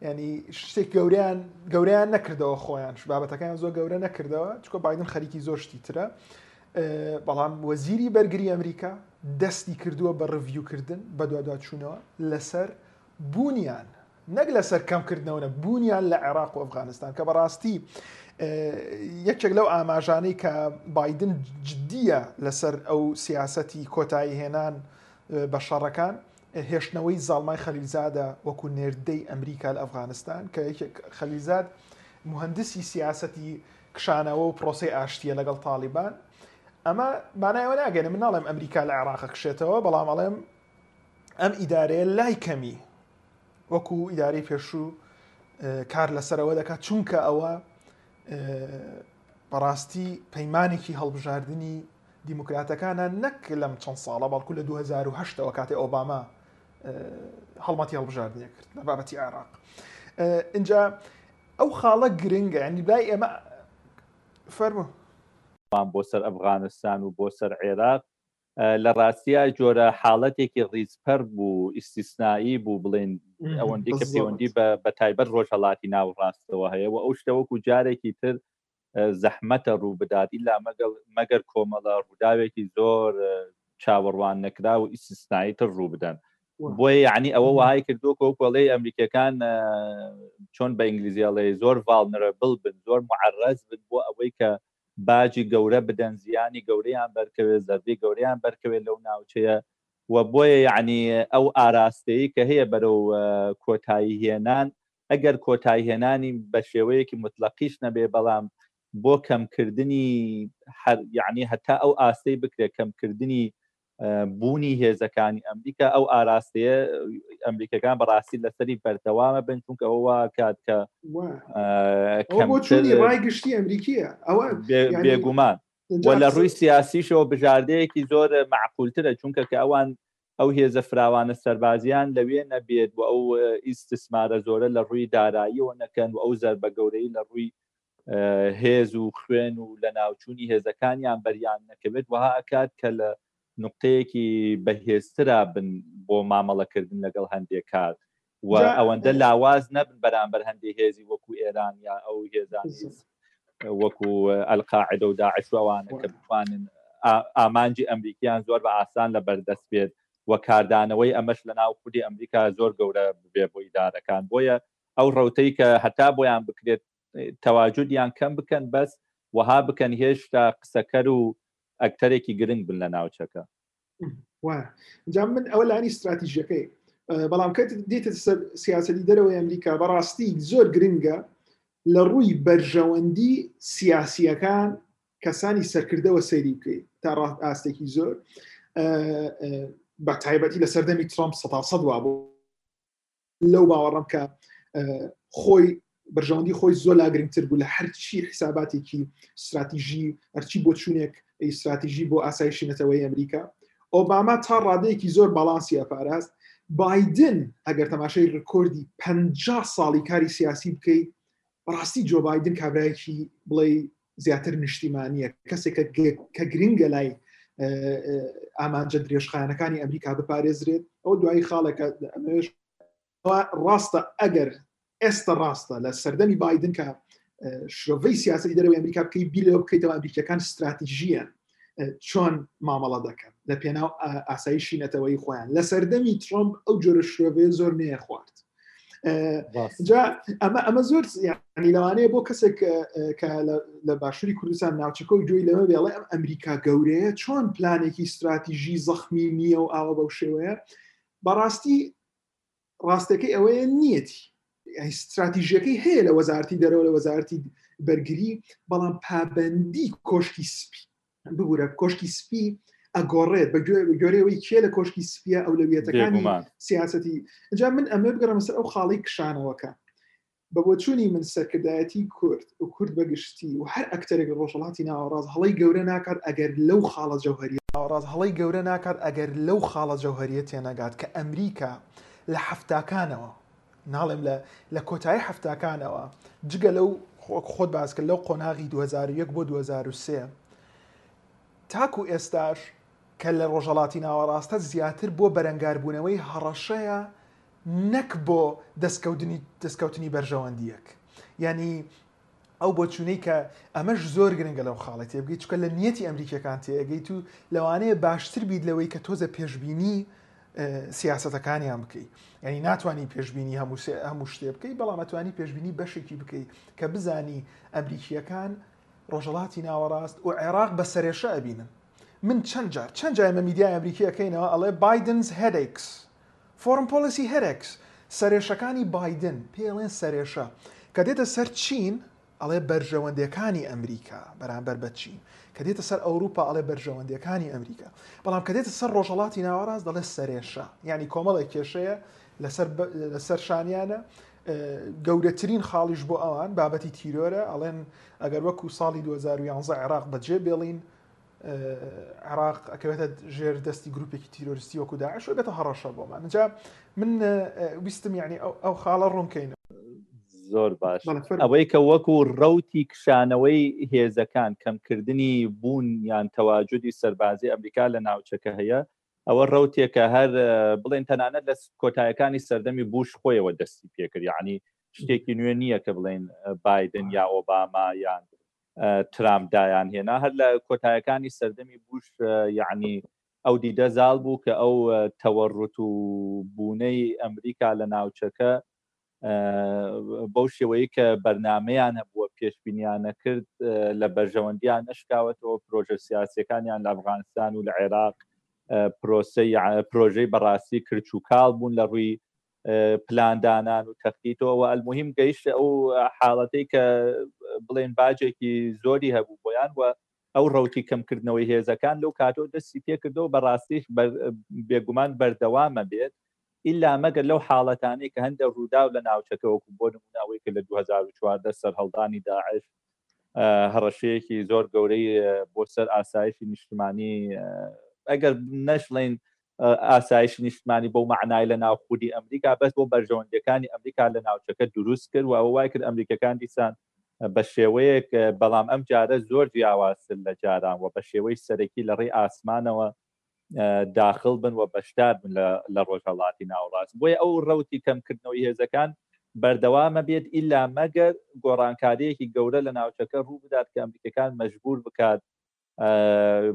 S1: ینی شتێک گەوریان گەوریان نەکردەوە خۆیان بابەتەکەیان زۆر گەورە نەکردەوە چکۆ بادن خەریکی زۆر شتی ترە بەڵام وەزیری بەرگری ئەمریکا دەستی کردووە بە ڕڤیوکردن بە دواداچوونەوە لەسەر بوونیان نەک لەسەر کەمکردنەوە نە بوونیان لە عێراق و ئەفغانستان کە بەڕاستی یەکێک لەو ئاماژانەی کە بادن جددیە لەسەر ئەو سیاسەتی کۆتایی هێنان بە شەڕەکان هێشتنەوەی زاڵمای خەلیزادە وەکو نێردەی ئەمریکا لە ئەفغانستان کە خەلیزاد مهندسی سیاسەتی کشانەوە و پرۆسی ئاشتیە لەگەڵ تاالبان ئەمە مانایەوە ناگەێنە مناڵێم ئەمریکا لە عێراق کشێتەوە بەڵام ئەڵێم ئەم ئیدارەیە لای کەمی وەکو ئیدارەی پێشوو کار لەسەر ئەوە دەکات چونکە ئەوە بەڕاستی پەیمانێکی هەڵبژاردننی دیموکراتەکانە نەک لەم چەند ساڵە بەڵکو لە 2010ەوە کاتی ئۆباما هەڵمەتی هەڵبژاردنە کرد لە بابەتی عێراق اینجا ئەو خاڵە گرنگە ینی بای ئێمە فەرمو
S2: بۆ سەر ئەفغانستان و بۆ سەر عێراق لە ڕاستیا جۆرە حاڵەتێکی ڕیزپەر بوو ئیسیسنایی بوو بڵێن ئەوەندی کە پەیوەندی بە تایبەت ڕۆژهڵاتی ناو ڕاستەوە هەیە و ئەو شتەوەکو جارێکی تر زەحمەتە ڕوو بداتی لا مەگەڵ مەگەر کۆمەڵە ڕووداوێکی زۆر چاوەڕوان نەکرا و ئیسیسنایی تر ڕوو بدەن بۆیە یعنی ئەوە وای کردو کۆ کۆڵی ئەمریکەکان چۆن بە ئینگلیزیڵێ زۆر ڤالنرە بڵ بن زۆر معرەز بن بۆ ئەوەی کە باجی گەورە بدەن زیانی گەورەیان بەرکەوێت زەردەی گەورەیان بەرکەوێت لەو ناوچەیە و بۆیە یەعنی ئەو ئاراستەی کە هەیە بەرەو کۆتایی هێنان ئەگەر کۆتایی هێنانی بە شێوەیەکی متلەقیش نەبێ بەڵام بۆ کەمکردنی یعنی هەتا ئەو ئاستەی بکرێت کەمکردنی بوونی هێزەکانی ئەمریکا ئەو ئاراستەیە ئەمریکەکان بەڕاستی لەسەری بەردەوامە بن چونکە ئەوە کات کە
S1: ڕای گشتی ئەمریکیە ئەوە
S2: بێگومان لە ڕووی سیاسیشەوە بژاردەیەکی زۆر معقولترە چونکە کە ئەوان ئەو هێزە فراوانە سەربازیان لەوێ نەبێت و ئەو ئیسسمارە زۆرە لە ڕووی داراییەوە نەکەن و ئەو زەر بە گەورەی لە ڕووی هێز و خوێن و لە ناوچوونی هێزەکانیان بەریان نەکەوێت وەها ئەکات کە لە نقطەیەکی بەهێزترا بن بۆ مامەڵەکردن لەگەڵ هەندێک کات و ئەوەندە لاواز نەبن بەرامبەر هەندی هێزی وەکو ئێران یا ئەو هێزانی وەکو ئەلقاعدە و داعشوانە کە بتوانن ئامانجی ئەمریکیان زۆر بە ئاسان لە بەردەست بێت و کاردانەوەی ئەمەش لە ناو خودی ئەمریکا زۆر گەورە بێ بۆ ئیدارەکان بۆیە ئەو ڕوتەی کە هەتا بۆیان بکرێت تەواجودیان کەم بکەن بەس وەها بکەن هێشتا قسەکەر و ئەکتەرێکی گرنگ بن لە ناوچەکە
S1: جا من ئەوە لانی استراتیژیەکەی بەڵام کە دێتە سەر سیاستی دەرەوەی ئەمریکا بەڕاستی زۆر گرنگە لە ڕووی بەرژەوەندی سیاسیەکان کەسانی سەرکردەوە سەیری بکەیت تا ڕاست ئاستێکی زۆر بە تایبەتی لە سەردەمی ترامپ سە سەد وا بۆ لەو باوەڕم کە خۆی بەرژەوەندی خۆی زۆر لا گرنگتر بوو لە هەرچی حیساباتێکی استراتیژی هەرچی بۆ چوونێک ئیستراتیژی بۆ ئاسایشی نەتەوەی ئەمریکا ئۆباما تا ڕادەیەکی زۆر باڵانسی ئەپاراست بادن ئەگەر تەماشای ڕکۆردی پ ساڵی کاری سیاسی بکەیت بەڕاستی جۆبایدن کابراایکی بڵێ زیاتر نیشتیمانیە کەسێک کە گرنگە لای ئامانجە درێژخانەکانی ئەمریکا بپارێزرێت ئەو دوایی خاڵێکە ڕاستە ئەگەر ئێستا ڕاستە لە سەردەمی بادن کە شرۆڤەی سیاسی دەرەوەی ئەمریکا بکەی بیرەوە بکەیتەوە ئەمریکیەکان استراتیژیان چۆن مامەڵە دەکەن لە پێناو ئاسایشی نەتەوەی خۆیان لە سەردەمی ترۆمپ ئەو جۆرە شرۆڤێ زۆر نەیە خوارد جا ئەمە ئەمە زۆر ینی لەوانەیە بۆ کەسێک کە لە باشووری کوردستان ناوچەکە و گوێی لەوە بێڵێ ئەم ئەمریکا گەورەیە چۆن پلانێکی استراتیژی زەخمی نییە و ئاوە بەو شێوەیە بەڕاستی ڕاستەکەی ئەوەیە نیەتی ستراتیژیەکەی هەیە لە وەزارتی دەرەوە لە وەزارتی بەرگری بەڵام پابندی کۆشکی سپی ببوورە کۆشکی سپی ئەگۆڕێت بە گۆرەوەی کێ لە کۆشکی سپیە ئەولەویەتەکانی سیاستی جا من ئەمە بگەڕم سەر ئەو خاڵی کشانەوەکە بە بۆچوونی من سەرکردایەتی کورد و کورد بە گشتی و هەر ئەکتەرێک لە ڕۆژهەڵاتی ناوەڕاست هەڵەی گەورە ناکات ئەگەر لەو خاڵە جەوهەریە تێنەگات کە ئەمریکا لە حەفتاکانەوە، ناڵێم لە لە کۆتایی حەفتاکانەوە، جگە لەو وەک خۆت باس کرد لەو قۆناغی دوو هەزار و یەک بۆ دوو هەزار و سێ تاکو ئێستاش کە لە ڕۆژهەڵاتی ناوەڕاستە زیاتر بۆ بەرەنگاربوونەوەی هەڕەشەیە نەک بۆ دەستکەوتنی دەستکەوتنی بەرژەوەندیەک یانی ئەو بۆ چونەی کە ئەمەش زۆر گرنگە لەو خاڵی تێبگەی چکە لە نیەتی ئەمریکیەکان تێگەیت و لەوانەیە باشتر بیت لەوەی کە تۆزە پێشببینی سیاستەکانیان بکەیت ینی ناتوانانی پێشببینی هەموو هەموو شتێ بکەیت بەڵامەتوانی پێشببینی بەشێکی بکەیت کە بزانی ئەمریکیەکان ڕۆژەڵاتی ناوەڕاست و عێراق بە سەرێشە ئەبینن من چەند جار چەند جای مە میدیای ئەمریکیەکەینەوە ئەڵێ بادنز هەدەیکس فۆرن پۆڵیسی هەرێکس سەرێشەکانی بایدن، پێڵێن سەرێشە، کە دێتە سەر چین ئەڵێ بەرژەوەندێکانی ئەمریکا بەرامبەر بە چین، کە دێتە سەر ئەوروپا ئەڵێ بەرژەوەندێکانی ئەمریکا، بەڵام کە دێتە سەر ڕۆژهەڵاتی ناوەڕاست دەڵێ سەرێشە، یانی کۆمەڵێک کێشەیە لە سەر شانیانە، گەورەترین خاڵیش بۆ ئەوان بابەتی تیرۆرە، ئەڵێن ئەگەر وەکو ساڵی دوو هەزار و یانزە عێراق بەجێ بێڵین عێراق ئەکەوێتە ژێر دەستی گروپێکی تیرۆریستی وەکو داعش و بێتە هەڕەشە بۆمان جا من ویستم یعنی ئەو خاڵە ڕوونکەین
S2: زۆر باش ئەوەی کە وەکو ڕوتی کشانەوەی هێزەکان کەمکردنی بوون یان تەواجودی سەربازی ئەمریکا لە ناوچەکە هەیە ئەوە ڕوتێکە هەر بڵێن تەنانەت لە کۆتایەکانی سەردەمی بوش خۆیەوە دەستی پێکرد یعنی شتێکی نوێ نییە کە بڵێن بادن یا ئۆباما یان ترامپ دایان هێنا هەر لە کۆتایەکانی سەردەمی بوش یعنی ئەو دیدە زال بوو کە ئەو تەوەڕوت و بوونەی ئەمریکا لە ناوچەکە بەو شێوەیە کە بەرنمەیان هەبووە پێشبینیانە کرد لە بەرژەوەندیان نشکاوەتەوە پرۆژە سیاسەکانیان لە ئەفغانستان و لە عێراق پرۆسی پرۆژەی بەڕاستی کرچ و کاڵ بوون لە ڕووی پلاندانان و تەختیتەوە و ئەلمهم گەیشتە ئەو حاڵەتی کە بڵێن باجێکی زۆری هەبوو بۆیان وە ئەو ڕوتی کەمکردنەوەی هێزەکان لەو کاتۆ دەستی پێکردەوە بەڕاستیش بێگومان بەردەوامە بێت ئللا مەگەر لەو حاڵەتانی کە هەندە ڕوودا و لە ناوچەکەوەکو بۆ نموناوەی کە لە 2014 سەر هەڵدانی داعش هەڕەشەیەکی زۆر گەورەی بۆ سەر ئاسایشی نیشتمانی ئەگەر نەشڵین ئاسایشی نیشتمانی بەو مەعنای لە ناو خودی ئەمریکا بەس بۆ بەرژەوەندیەکانی ئەمریکا لە ناوچەکە دروست کرد و ئەوە وای کرد ئەمریکیەکان دیسان بە شێوەیەک بەڵام ئەم جارە زۆر جیاوازتر لە جاران و بە شێوەی سەرەکی لە ڕێی ئاسمانەوە داخل بن و بەشدار بن لە ڕۆژهەڵاتی ناوڕاست بۆیە ئەو ڕوتی کەمکردنەوەی هێزەکان بەردەوامە بێت ئیلا مەگەر گۆڕانکاریەکی گەورە لە ناوچەکە ڕوو بدات کە ئەمریکەکان مەجبور بکات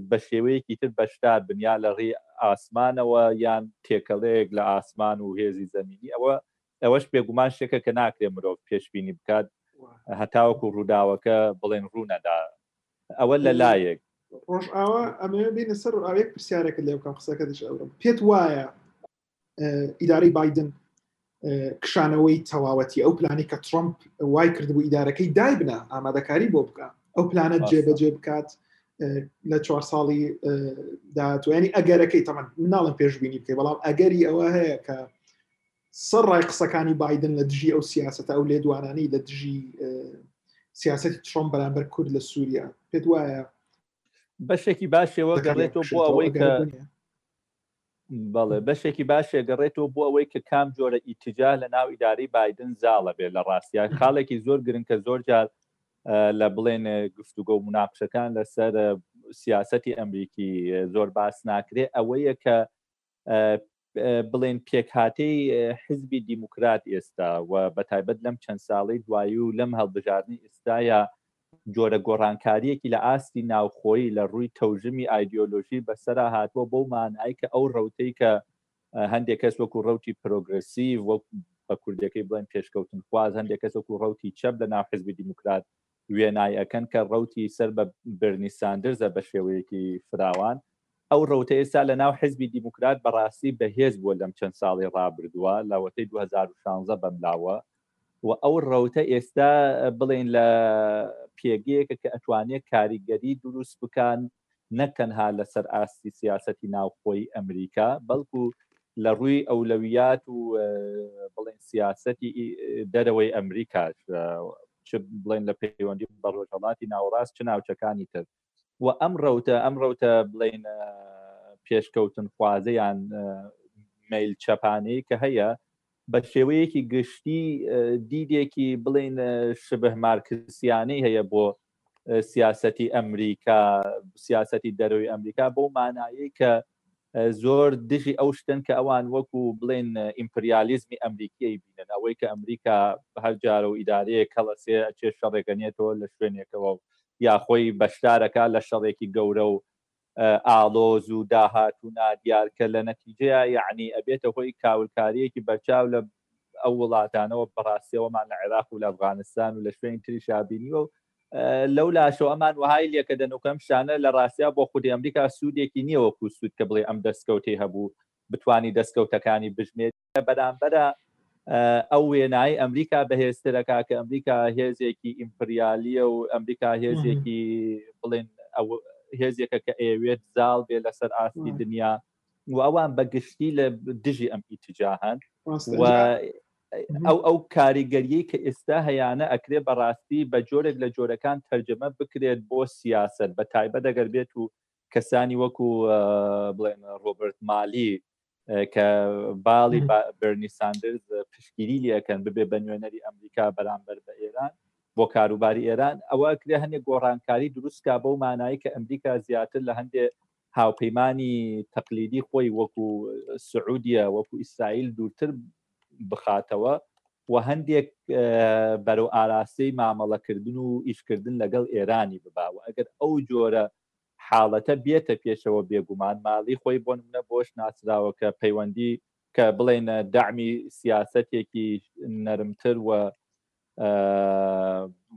S2: بە شێوەیەکی تر بەشدار بن یا لە ڕێی ئاسمانەوە یان تێکەڵەیەک لە ئاسمان و هێزی زەمینی ئەوە ئەوەش بێگومان شتێکە کە ناکرێ مرۆڤ پێشبینی بکات هەتاوەکو ڕووداوەکە بڵێن ڕوونەدا ئەوە لە لایەک
S1: ڕۆژئاوا ئەمەوێ بینە سەر ئاوێک پرسیارێکە لێ بکەم قسەکە دش ئەوم پێت وایە ئیدارەی بادن کشانەوەی تەواوەتی ئەو پلانی کە ترۆمپ وای کردبوو ئیدارەکەی دایبنا ئامادەکاری بۆ بکە ئەو پلانە جێبەجێ بکات لە چوار ساڵی داهاتوانی ئەگەرەکەی تەمان مناڵم پێشببینی بکەی بەڵام ئەگەری ئەوە هەیە کە سەر ڕای قسەکانی بادن لە دژی ئەو سیاستە ئەو لێدوانانی لە دژی سیاستی ترۆم بەرامبەر کورد لە سووریا پێت وایە
S2: بەشێکی باشەوە گەڕێتەوە بۆ ئەوەی کە بەڵێ بەشێکی باشێ گەڕێتەوە بۆ ئەوەی کە کام جۆرە ئیتجا لە ناو ئیداری بادن زاڵە بێت لە ڕاستیان خاڵێکی زۆر گرنگ کە زۆر جار لە بڵێن گفتوگە و مناقشەکان لەسەر سیاستی ئەمریکی زۆر باس ناکرێ ئەوەیە کە بڵێن پێکهاتەی حزبی دیموکرات ئێستا و بە تایبەت لەم چەند ساڵی دوایی و لەم هەڵبژاردننی ئێستاە جۆرە گۆڕانکارییەکی لە ئاستی ناوخۆیی لە ڕووی تەوژمی ئایدیۆلۆژی بەسەرا هاتووە بەو مانای کە ئەو ڕەوتەی کە هەندێک کەس وەکو ڕەوتی پرۆگرسیڤ وەک بە کوردیەکەی بڵێن پێشکەوتنخواز هەندێک کەس وەکو ڕەوتی چەپ لە ناو حزبی دیموکرات وێنای ئەکەن کە ڕەوتی سەر بە برنی ساندرزە بە شێوەیەکی فراوان ئەو ڕەوتە ئێستا لە ناو حزبی دیموکرات بەڕاستی بەهێز بووە لەم چەند ساڵی ڕابردووە لەوەتەی 2016 بەملاوە و ئەو ڕەوتە ئێستا بڵێن لە پێگەیەکە کە ئەتوانێت کاریگەری دروست بکان نەک تەنها لەسەر ئاستی سیاسەتی ناوخۆی ئەمریکا بەڵکو لە ڕووی ئەولەویات و بڵێن سیاسەتی دەرەوەی ئەمریکاش چ بڵێن لە پەیوەندی بە ڕۆژهەڵاتی ناوەڕاست چ ناوچەکانی تر و ئەم ڕوتە ئەم ڕوتە بڵین پێشکەوتن خوازیان میل چەپانی کە هەیە بە شێوەیەکی گشتی دیدێکی بڵین شبه مارکسیانی هەیە بۆ سیاستی ئەمریکا سیاستی دەروی ئەمریکا بۆ مانایی کە زۆر دژی ئەو شتەن کە ئەوان وەکو بڵێن ئیمپریالیزمی ئەمریکی ئەیبینن ئەوەی کە ئەمریکا هەر جارە و ئیدارەیە کەڵەسێ ئەچێ شەڕێکەنێتەوە لە شوێنێکەوە و یاخۆی بەشدارەکە لە شەڕێکی گەورە و ئاڵۆز و داهات و نادیار کە لە نەتیجەیە یعنی ئەبێتە هۆی کاولکاریەکی بەرچاو لە ئەو وڵاتانەوە بەڕاستیەوەمان لە عێراق و لە ئەفغانستان و لە شوێنی تریشا بینیوە و لەو لاشەوە ئەمان وهای لێکە دەنوکەم شانە لە ڕاستیا بۆ خودی ئەمریکا سوودێکی نییە وەکو سوود کە بڵێ ئەم دەستکەوتی هەبوو بتانی دەستکەوتەکانی بژمێت بەرامبەرە ئەو وێنایی ئەمریکا بەهێزترەکە کە ئەمریکا هێزێکی ئیمپریالیە و ئەمریکا هێزێکی بڵێن هێزێکە کە ئەوێت زاڵ بێ لەسەر ئاستی دنیا و ئەوان بە گشتی لە دژی ئەم ئیتجاهان ئەو ئەو کاریگەریەی کە ئێستا هەیانە ئەکرێ بەڕاستی بە جۆرێک لە جۆرەکان تەرجەمە بکرێت بۆ سیاست بە تایبەت دەگەر بێت و کەسانی وەکو بڵێن ڕۆبرت مالی کە باڵی بەرنی ساندرز پشتگیری لەکەن ببێ بە نوێنەری ئەمریکا بەرامبەر بە ئێران بۆ کاروباری ئێران ئەوە کرێ هەندێک گۆڕانکاری دروستکە بەو مانایی کە ئەمریکا زیاتر لە هەندێک هاوپەیمانی تەقلیدی خۆی وەکو سعودیە وەکو ئیسرائیل دوورتر بخاتەوە و هەندێک بەرەو ئاراستەی مامەڵەکردن و ئیشکردن لەگەڵ ئێرانی ببا و ئەگەر ئەو جۆرە حاڵەتە بێتە پێشەوە بێگومان ماڵی خۆی بۆ نمونە بۆش ناسراوەکە پەیوەندی کە بڵێن دامی سیاسەتێکی نەرمتر و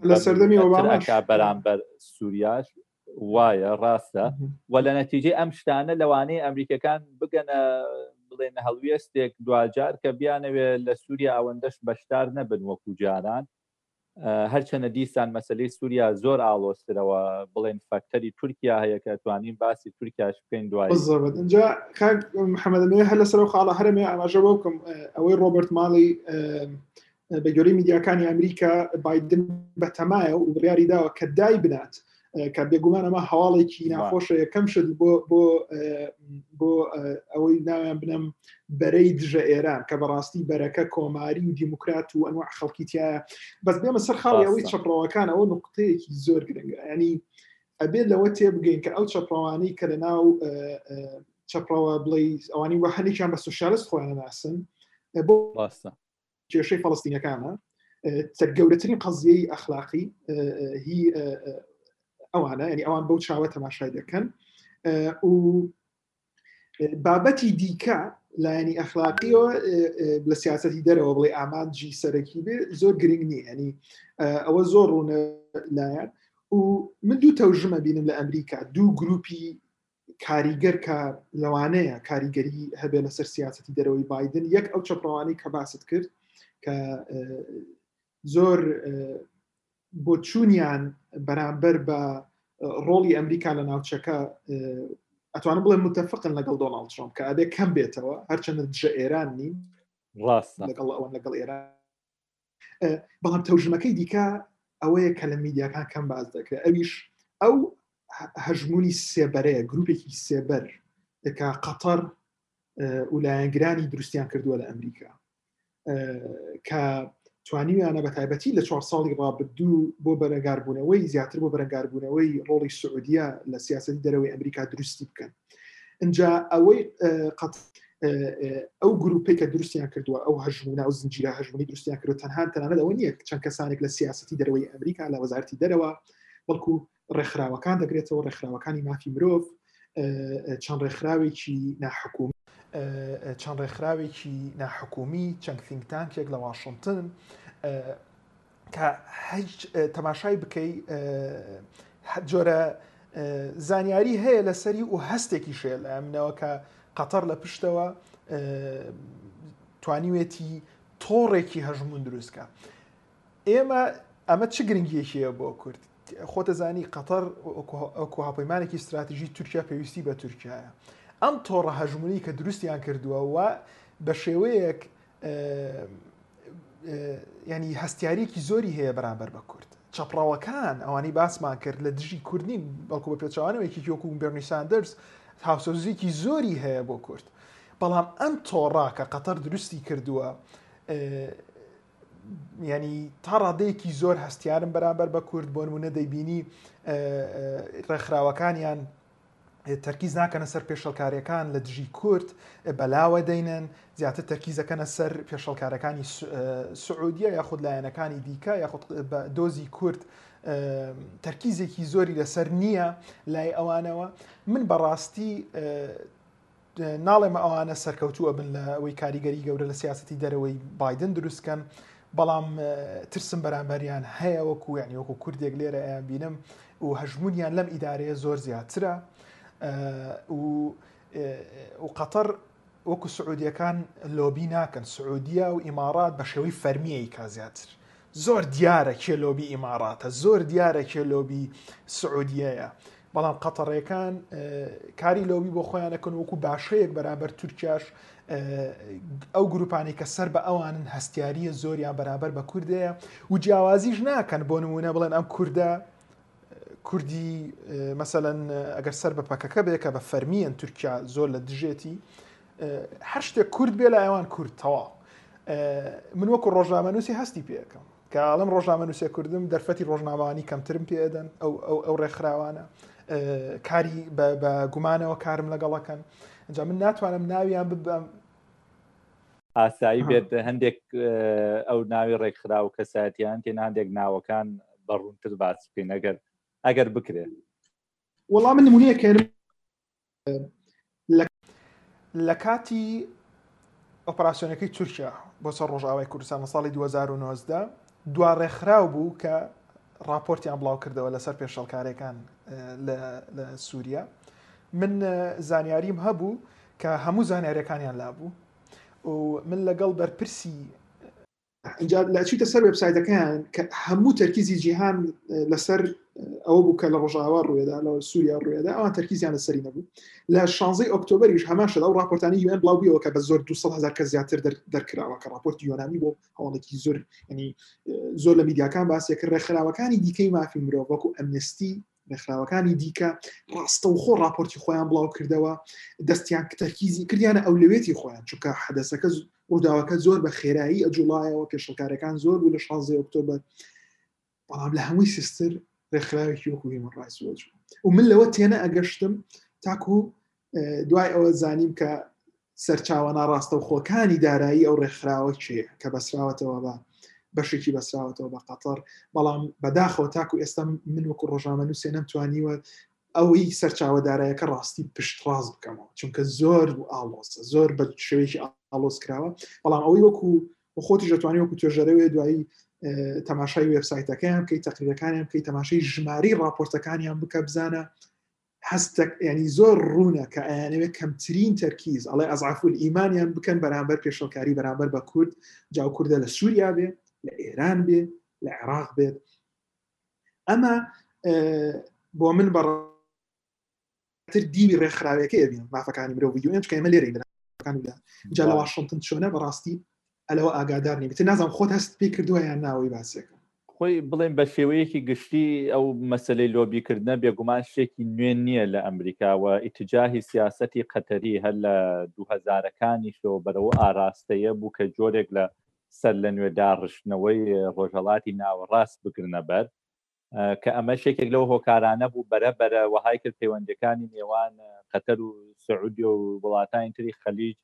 S1: لە سەردەمی ئۆباماکە
S2: بەرامبەر سووریاش وایە ڕاستە و لە نەتیجەی ئەم شتانە لەوانەیە ئەمریکەکان بگەنە بڵێن هەڵوێستێک دواجار کە بیانەوێ لە سووریا ئەوەندەش بەشدار نەبن وەکو جاران هەرچەنە دیسان مەسلەی سووریا زۆر ئاڵۆسترەوە بڵێن فەکتەری تورکیا هەیە کە توانین باسی تورکیاش بکەین دوای
S1: اینجا محەممەدەێ هەر لەسەر خاڵە هەرمێ ئاماژە بۆکم ئەوەی ڕۆبرت ماڵی بە گوێرەی میدیاکانی ئەمریکا بادن بەتەمایە و بڕیاری داوە کە دای بنات کە بێگومان ئەمە هەواڵێکی ناخۆشە یەکەم شت بۆ بۆ بۆ ئەوەی ناویان بنەم بەرەی دژە ئێران کە بەڕاستی بەرەکە کۆماری و دیموکرات و ئەنوع خەڵکیتیایە بەس بێمە سەر خاڵی ئەوەی چەپڕەوەکان ئەوە نقطەیەکی زۆر گرنگە ینی ئەبێت لەوە تێبگەین کە ئەو چەپڕەوانی کە لە ناو چەپڕەوە بڵێ ئەوانی وە هەنێکیان بە سوسیالست خۆیان ناسن بۆ کێشەی فەڵستینەکانە تە گەورەترین قەزیەی ئەخلاقی هی ئەوانە ینی ئەوان بەو چاوە تەماشای دەکەن و بابەتی دیکە لایەنی ئەخلاقیەوە لە سیاستی دەرەوە بڵێ ئامانجی سەرەکی بێ زۆر گرنگ نیە ینی ئەوە زۆر ڕوونە لایەن و من دوو تەوژمە بینم لە ئەمریکا دوو گروپی کاریگەر کە لەوانەیە کاریگەری هەبێ لەسەر سیاستی دەرەوەی بادن یەک ئەو چەپڕەوانی کە باست کرد کە زۆر بۆ چوونیان بەرامبەر بە ڕۆڵی ئەمریکا لە ناوچەکە ئەتوانم بڵێ متفقن لەگەڵ دۆناڵ ترۆم کە ئەبێ کەم بێتەوە هەرچەندە دژە ئێران نین
S2: ڕاست
S1: لەگەڵ ئەوەن لەگەڵ ئێران بەڵام تەوژمەکەی دیکە ئەوەیە کە لە میدیاکان کەم باز دەکرێت ئەویش ئەو هەژمونی سێبەرەیە گروپێکی سێبەر دەکا قەتەر ولایەنگرانی دروستیان کردووە لە ئەمریکا کە توانیویانە بە تایبەتی لە چوار ساڵی ڕابردوو بۆ بەرەگاربوونەوەی زیاتر بۆ بەرەگاربوونەوەی ڕۆڵی سعودیە لە سیاستی دەرەوەی ئەمریکا دروستی بکەن ئەجا ئەوەی قەت ئەو گروپی کە دروستیان کردووە ئەو هەژمونا و زنجیرە هەژمونی دروستیان کردو تەنها تەنانە لەەوە نییە چەند کەسانێک لە سیاستی دەرەوەی ئەمریکا لە وەزارتی دەرەوە بەڵکو ڕێکخراوەکان دەگرێتەوە ڕێکخراوەکانی مافی مرۆڤ چەند ڕێکخراوێکی ناحکوم چەند ڕێکخراوێکی ناحکومی چەند فینگتانکێک لە واشنگتن کە هیچ تەماشای بکەی جۆرە زانیاری هەیە لەسەری و هەستێکی شێل ئەمنەوە کە قەتەر لە پشتەوە توانیوێتی تۆڕێکی هەژمون دروستکە ئێمە ئەمە چ گرنگیەکیە بۆ کورد خۆتە زانی قەتەر ئەوکو هاپەیمانێکی استراتیژی تورکیا پێویستی بە تورکایە ئەم تۆڕە هەژمونی کە دروستیان کردووە و بە شێوەیەک یانی هەستیارێکی زۆری هەیە بەرامبەر بە کورد چەپڕەوەکان ئەوانەی باسمان کرد لە دژی کوردین بەڵکو بە پێچوانەوەیکی یۆکو بەرنی ساندرز هاوسۆزیکی زۆری هەیە بۆ کورد بەڵام ئەم تۆڕا کە قەتەر دروستی کردووە ینی تا ڕادەیەکی زۆر هەستیارم بەرامبەر بە کورد بۆ نمونە دەیبینی ڕێکخراوەکانیان تەرکیز ناکەنە سەر پێشەڵکاریەکان لە دژی کورد بەلاوە دەینن زیاتر تەرکیزەکەنە سەر پێشەڵکارەکانی سعودیە یاخود لایەنەکانی دیکە یاخود دۆزی کورد تەرکیزێکی زۆری لەسەر نییە لای ئەوانەوە من بەڕاستی ناڵێم ئەوانە سەرکەوتووە بن لە ئەوەی کاریگەری گەورە لە سیاستی دەرەوەی بادن دروستکەن بەڵام ترسم بەرامبەریان هەیە وەکو یعنی وەکو کوردێک لێرە ئەیان بینم و هەژمونیان لەم ئیدارەیە زۆر زیاترە و قەتەر وەکو سعودیەکان لۆبی ناکەن سعودیە و ئیمارات بە شێوەی فەرمیەی کا زیاتر زۆر دیارە کێ لۆبی ئیماراتە زۆر دیارە کێ لۆبی سعودیەیە بەڵام قەتەڕێکان کاری لۆبی بۆ خۆیانەکەن وەکو باشەیەک بەرابەر تورکیاش ئەو گروپانی کە سەر بە ئەوانن هەستیاریە زۆریان بەرابەر بە کوردەیە و جیاوازیش ناکەن بۆ نمونە بڵێن ئەم کووردە کوردی مەسەلەن ئەگەر سەر بە پەکەکە بێ کە بە فەرمیەن تورکیا زۆر لە دژێتی هەر شتێک کورد بێ لە ئەوان کورد تەواو من وەکو ڕۆژنامەنووسی هەستی پێەکەم کە ئاڵم ڕۆژنامەنووسێ کوردم دەرفەتی ڕۆژنامەوانی کەمترم پێدەن ئەو ئەو ئەو ڕێکخراوانە کاری بە گومانەوە کارم لەگەڵەکەن ئەجا من ناتوانم ناویان ببم
S2: ئاسایی بێت هەندێک ئەو ناوی ڕێکخرا و کەساتیان تێن هەندێک ناوەکان بە ڕوونتر باس بکەین ئەگەر ئەگەر بکرێت
S1: وەڵام من نمونەیە کە لە کاتی ئۆپەراسسیۆنەکەی تورکیا بۆ سەر ڕۆژاوای کوردستان لە ساڵی 2009دا دوا ڕێکخراو بوو کە راپۆرتیان بڵاو کردەوە لەسەر پێشەڵکارەکان لە سووریا من زانیاریم هەبوو کە هەموو زانیارەکانیان لابوو و من لەگەڵ بەرپرسی ئینجا لە چیتە سەر وبسایتەکەیان کە هەموو تەرکیزی جیهان لەسەر ئەوە بوو کە لە ڕژاوا ڕوێدا لە سووریا ڕوێدا ئەوان تەرکیزیان لە سەری نەبوو لە شانزی ئۆکتۆبریش هەمان شدا و راپۆرتانی یوێن بڵاوبیەوە کە بە زۆر 200هزار کە زیاتر دەرکراوە کە راپۆرت یۆنامی بۆ هەواڵێکی زۆر ینی زۆر لە میدیاکان باسێک ڕێکخراوەکانی دیکەی مافی مرۆڤ وەکو ئەمنستی ڕێکخراوەکانی دیکە ڕاستەوخۆ راپۆرتی خۆیان بڵاو کردەوە دەستیان کتەرکیزی کردیانە ئەو لەوێتی خۆیان چونکە حەدەسەکە ڕووداوەکە زۆر بە خێرایی ئەجوڵایەوە پێشڵکارەکان زۆر بوو لە 16 ئۆکتۆبەر بەڵام لە هەمووی سیستر ڕێکخراوێکی وەکو هیمڕایسوەج و من لەوە تێنە ئەگەشتم تاکو دوای ئەوە زانیم کە سەرچاوە ناڕاستە و خۆکانی دارایی ئەو ڕێکخراوە چێ کە بەسراوەتەوە بە بەشێکی بەسراوەتەوە بە قەتەر بەڵام بەداخەوە تاکو ئێستا من وکو ڕۆژنامە نووسێ نەمتوانیوە ئەوەی سەرچاوە دارایەکە ڕاستی پشت ڕاست بکەمەوە چونکە زۆر و ئاڵۆسە زۆر بە شێوەیەکی ئاڵۆس کراوە بەڵام ئەوەی وەکو خۆتی دەتوانانی وەکو توێژەرەوەی دوایی تەماشای وبسایتەکەیان کەی تەقریەکانیان کەی تەماشای ژماری راپۆرتەکانیان بکە بزانە هەستەک یانی زۆر ڕوونە کە ئەیانەوێت کەمترین تەرکیز ئەڵێ ئەزعاف الئیمانیان بکەن بەرامبەر پێشەڵکاری بەرامبەر بە کورد جاو کوردە لە سووریا بێ لە ئێران بێ لە عێراق بێت ئەمە بۆ من بەڕ تر دیوی ڕێکخراوەکەی بین مافەکانی مرۆڤ یوێنچکەمە لێرەی لەکان لە جا لە واشنتن چۆنە بەڕاستی ئەلەوە ئاگادار نیم تر نازم خۆت هەست پێی کردووە یان ناوەی باسیەکە
S2: خۆی بڵێن بە شێوەیەکی گشتی ئەو مەسلەی لۆبیکردە بێگومان شتێکی نوێ نییە لە ئەمریکاوە ئیتجاهی سیاستی قەتەری هەر لە دوهزارەکانی شۆ بەرەوە ئاراستەیە بوو کە جۆرێک لە سەر لە نوێ داڕشتنەوەی ڕۆژهڵاتی ناوەڕاست بگرنەبەر کە ئەمەش یەکێک لەو هۆکارانە بوو بەرە بەرە وەهای کرد پەیوەندەکانی نێوان قەتەر و سعودی و وڵاتانی تری خەلیج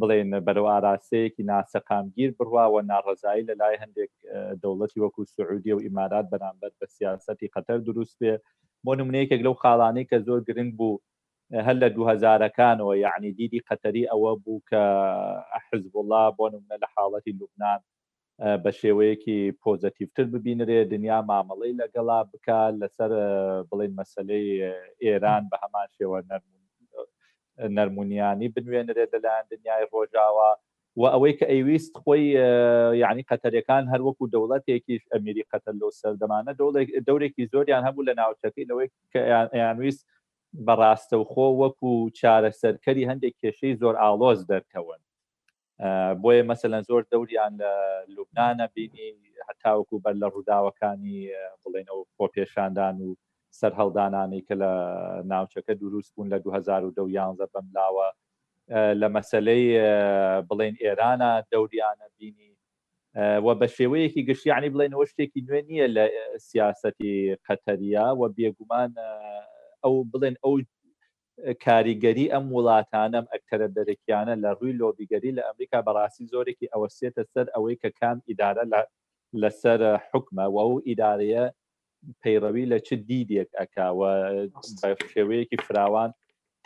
S2: بڵێن بەرەو ئاراستەیەکی ناسەقامگیر بڕواوە ناڕزایی لە لای هەندێک دەوڵەتی وەکو سعودی و ئیمارات بەرامبەر بە سیاستی قەتەر دروست بێ بۆ نمونەیەکێک لەو خاڵانەی کە زۆر گرنگ بوو هەر لە دوهزارەکانەوە یعنی دیدی قەتەری ئەوە بوو کە حزب وڵا بۆ نمونە لە حاڵەتی لوبناان بە شێوەیەکی پۆزەتیڤتر ببینرێ دنیا مامەڵەی لەگەڵا بکا لەسەر بڵێن مەسەلەی ئێران بە هەمان شێوە نەرم نەرمونیانی بنوێنرێت لەلایەن دنیای ڕۆژاوا و ئەوەی کە ئەیویست خۆی یعنی قەتەرەکان هەر وەکو دەوڵەتێکیش ئەمیری قەتەر لەو سەردەمانە دەورێکی زۆریان هەبوو لە ناوچەکەی لەوەی کەیانویست بەڕاستەوخۆ وەکو چارەسەرکەری هەندێک کێشەی زۆر ئاڵۆز دەرکەون بۆیە مەسەلەن زۆر دەوریان لە لوبناە بینی هەتاوەکو بەر لە ڕووداوەکانی بڵێنەوە خۆپێشاندان و سەررهڵدانانی کە لە ناوچەکە دروست بوون لە 2011 بەم لاوە لە مەسلەی بڵێن ئێرانە دەوریانە بینی و بە شێوەیەکی گشتیانی بڵێنەوە شتێکی نوێ نییە لە سیاستی قەتەریا و بێگومان ئەو بڵێن ئەو کاریگەری ئەم وڵاتانە، ئەم ئەکتەرە دەرەکیانە لە ڕووی لۆبیگەری لە ئەمریکا بە ڕاستی زۆرێکی ئەوەستێتە سەر ئەوەی کە کام ئیدارە لە لە سەر حوکمە و ئەو ئیدارەیە پەیڕەوی لە چ دیدێک ئەکا و بە شێوەیەکی فراوان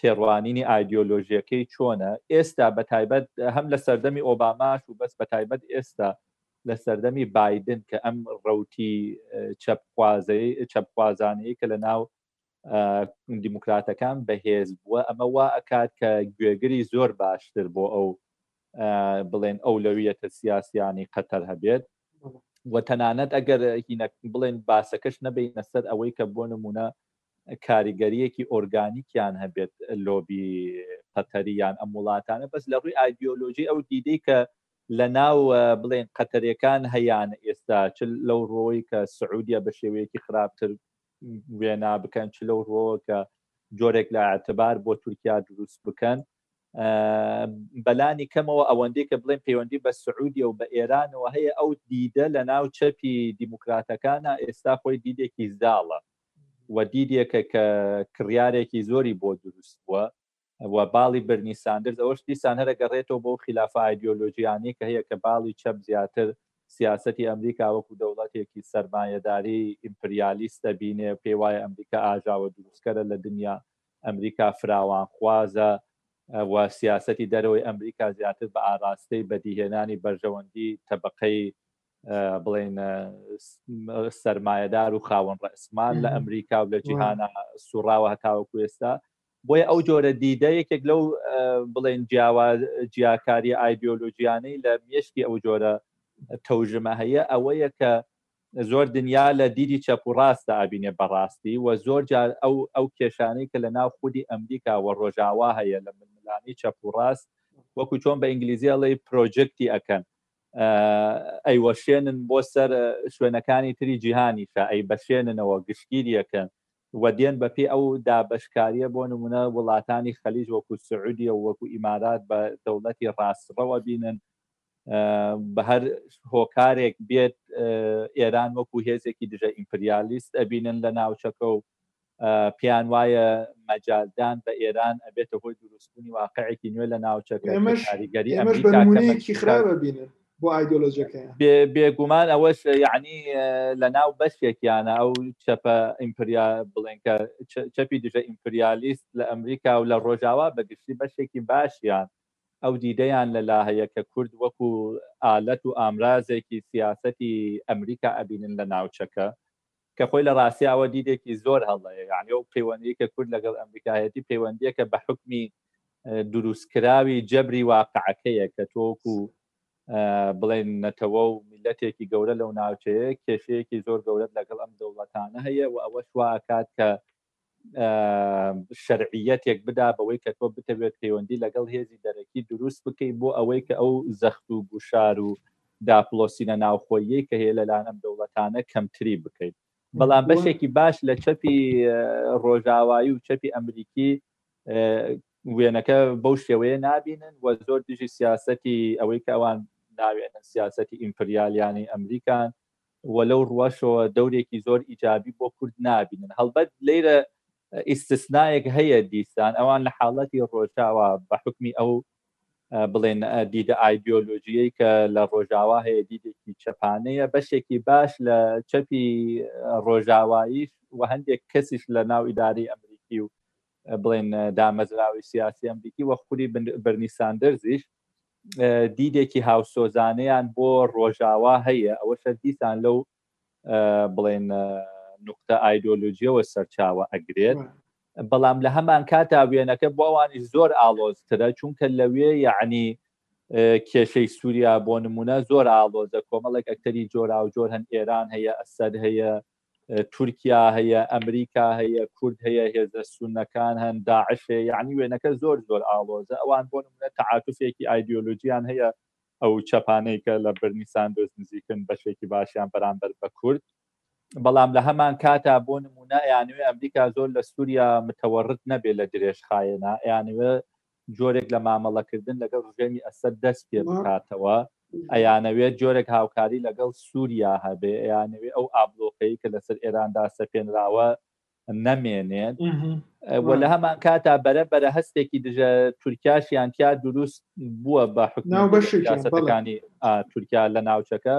S2: تێڕوانینی ئایدۆلۆژیەکەی چۆنە ئێستا بە تایبەت هەم لە سەردەمی ئۆباماش و بەس بە تایبەت ئێستا لە سەردەمی بادن کە ئەم ڕوتی چەپخوازەی چەپخوازانەیە کە لە ناو دیموکراتەکان بەهێز بووە ئەمە وا ئەکات کە گوێگری زۆر باشتر بۆ ئەو بڵێن ئەو لەویەتە سیاسیانی قەتەر هەبێت و تەنانەت ئەگەر بڵێن باسەکەش نەبینە سەر ئەوەی کە بۆ نمونە کاریگەریەکی ئۆرگانیکیان هەبێت لۆبی قەتەریان ئەم وڵاتانە بەس لە ڕووی ئایدۆلۆژی ئەو دیدەی کە لە ناو بڵێن قەتەرەکان هەیان ئێستا چ لەو ڕۆی کە سعودیا بە شێوەیەکی خراپتر وێنا بکەن چ لەو ڕۆوە کە جۆرێک لە ئەتبار بۆ تورکیا دروست بکەن بەلانی کەمەوە ئەوەندەی کە بڵێن پەیوەندی بە سعودیە و بە ئێرانەوە هەیە ئەو دیدە لە ناو چەپی دیموکراتەکانە ئێستا خۆی دیدێکی زاڵە و دیدێکە کە کڕیارێکی زۆری بۆ دروست بووە و باڵی برنی ساندرز ئەوەش دیسان هەر ئەگەڕێتەوە بەو خیلافە ئایدیۆلۆژییانەی کە هەیە کە باڵی چەپ زیاتر سیاسەتی ئەمریکا وەکو دەوڵەتێکی سەرمایەداری ئیمپریالیست دەبینێ، پێی وایە ئەمریکا ئاژاوە دروستکەرە لە دنیا، ئەمریکا فراوانخوازە و سیاسەتی دەرەوەی ئەمریکا زیاتر بە ئاراستەی بەدیهێنانی بەرژەوەندی تەبەقەی بڵێین سەرمایەدار و خاوەن ڕەئسمال لە ئەمریکا و لە جیهانە سوڕاوە هەتاوەکو ئێستا بۆیە ئەو جۆرە دیدە یەکێک لەو بڵێن جیاواز جیاکاری ئایدۆلۆژیانەی لە مێشکی ئەو جۆرە تەوژمە هەیە ئەوەیە کە زۆر دنیا لە دیدی چەپ و ڕاستە ئابینێ بەڕاستی و زۆر جار ئەو ئەو کێشانەی کە لە ناو خودی ئەمریکا و ڕۆژاوا هەیە لە ململانی چەپ و ڕاست وەکو چۆن بە ئینگلیزیڵی پرۆجکتی ئەەکەن ئەیوەشێنن بۆ سەر شوێنەکانی تری جیهانیشە ئەی بەشێننەوە گشتگیریەکەن و دێن بە پێی ئەو دابەشکاریە بۆ نمونە وڵاتانی خەلیج وەکو سعودیە و وەکو ئیمارات بە دەوڵەتی ڕاستڕەو ئەبینن بە هەر هۆکارێک بێت ئێران وەکو هێزێکی دژە ئیمپریالیست ئەبینن لە ناوچەکە و پێیان وایە مەجالدان بە ئێران ئەبێتە هۆی دروستبوونی واقعێکی نوێ لە ناوچەکە ئێمەش کاریگەری بە
S1: ئەمریکا نمونەیەکی کەمەک خراپ ئەبینن بۆ ئایدۆلۆژیەکەیان
S2: بێگومان ئەوەش یعنی لە ناو بەشێکیانە ئەو چەپە ئیمپریا بڵێن کە چەپی دژە ئیمپریالیست لە ئەمریکا و لە ڕۆژاوا بەگشتی بەشێکی باشیان ئەو دیدەیان لەلا هەیە کە کورد وەکو ئالەت و ئامرازێکی سیاسەتی ئەمریکا ئەبینن لە ناوچەکە کە خۆی لە ڕاستیاوە دیدێکی زۆر هەڵەیە، یانی ئەو پەیوەندیەی کە کورد لەگەڵ ئەمریکا هەیەتی پەیوەندیەکە بە حوکمی دروستکراوی جەبری واقعەکەیە کە تۆ وەکو بڵێن نەتەوە و میلەتێکی گەورە لەو ناوچەیە کێشەیەکی زۆر گەورەت لەگەڵ ئەم دەوڵەتانە هەیە و ئەوەش واکات کە شەرعیەتێک بدا بەوەی کە تۆ بتەوێت پەیوەندی لەگەڵ هێزی دەرەکی دروست بکەیت بۆ ئەوەی کە ئەو زەخت و گوشار و داپلۆسینە ناوخۆیی کە هەیە لەلانەم دەوڵەتانە کەمتری بکەیت بەڵام بەشێکی باش لە چەپی ڕۆژاوایی و چەپی ئەمریکی وێنەکە بەو شێوەیە نابینن و زۆر دژی سیاستی ئەوەی کە ئەوان ناوێنن سیاستی ئیمپریالیانی ئەمریکان و لەو ڕوەشەوە دەورێکی زۆر ئیجابی بۆ کورد نابینن هەڵبەت لەیرە ئیسسنایەک هەیە دیسان ئەوان لە حاڵەتی ڕۆژاوا بە حکمی ئەو بڵێن دیدە ئایدۆلۆژیەی کە لە ڕۆژاوا هەیە دیدێکی چەپانەیە بەشێکی باش لە چەپی ڕۆژاواییش و هەندێک کەسیش لە ناو ئیداری ئەمریکی و بڵێن دامەزراوی سیاسی ئەمریکی وە خوری برنی ساندەرزیش دیدێکی هاوسۆزانەیان بۆ ڕۆژاوا هەیە ئەوە شەر دیسان لەو بڵێن نقطە ئایدۆلۆژیەوە سەرچاوە ئەگرێت بەڵام لە هەمان کاتا وێنەکە بۆ ئەوانی زۆر ئاڵۆزترە چونکە لەوێ یعنی کێشەی سووریا بۆ نمونە زۆر ئاڵۆزە کۆمەڵێک ئەکتەری جۆرا و جۆر هەن ئێران هەیە ئەسەر هەیە تورکیا هەیە ئەمریکا هەیە کورد هەیە هێزە سونەکان هەن داعش هەیە یعنی وێنەکە زۆر زۆر ئاڵۆزە ئەوان بۆ نمونە تعاعاتفێکی ئایدۆلۆژیان هەیە ئەو چەپانەی کە لە برنی ساندۆز نزیکن بەشێکی باشیان بەرامبەر بە کورد بەڵام لە هەمان کاتا بۆ نمونە یانوێ ئەمریکا زۆر لە سووریا متەوەڕت نەبێت لە درێژخایەنە یانوێ جۆرێک لە مامەڵەکردن لەگەڵ ڕژێمی ئەسەد دەست پێ بکاتەوە ئەیانەوێت جۆرێک هاوکاری لەگەڵ سووریا هەبێ ئەیانەوێت ئەو ئابلۆقەی کە لەسەر ئێراندا سەپێنراوە نەمێنێت و لە هەمان کاتا بەرە بەرە هەستێکی دژە تورکیاشیان تیا دروست بووە بە حکومەکانی تورکیا لە ناوچەکە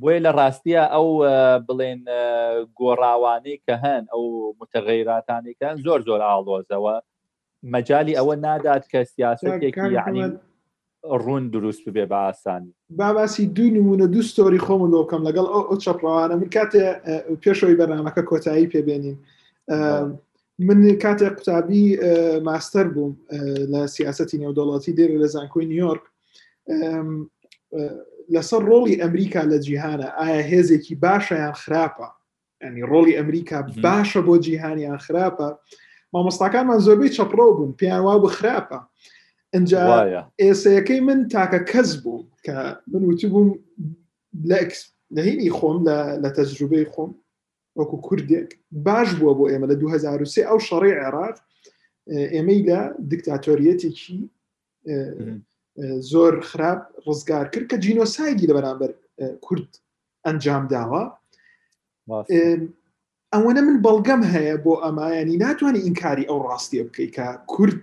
S2: بۆیە لە ڕاستیە ئەو بڵێن گۆڕاوانەی کە هەن ئەو متەغیراتانێکان زۆر زۆر ئاڵۆزەوە مەجای ئەوە نادات کە سیاسەتێکی یعنی ڕوون دروست بێ بە ئاسانی
S1: باباسی دوو نمونە دوو ستۆری خۆم لۆ بکەم لەگەڵ ئەو چەپڕوانە من کاتێ پێشەوەی بەرنمەکە کۆتایی پێبێنین من کاتێک قوتابی ماستەر بووم لە سیاستی نێودەوڵەتی دێر لە زانکۆی نیویۆرک لەسەر ڕۆڵی ئەمریکا لە جیهانە ئایا هێزێکی باشە یان خراپە ینی ڕۆڵی ئەمریکا باشە بۆ جیهانی یان خراپە مامۆستاکانمان زۆربەی چەپڕۆ بوون پێیان وا بخراپە ئەجا ئێسەکەی من تاکە کەس بوو کە من وتی بووم لەکس لەهینی خۆم لە تەجروبەی خۆم وەکو کوردێک باش بووە بۆ ئێمە لە 2023 ئەو شەڕی عێراق ئێمەی لە دیکتاتۆریەتێکی زۆر خراپ ڕزگار کرد کە جینۆسایدی لە بەرامبەر کورد ئەنجام داوە ئەوەنە من بەڵگەم هەیە بۆ ئەمایانی ناتوانانی ئینکاری ئەو ڕاستیە بکەیت کە کورد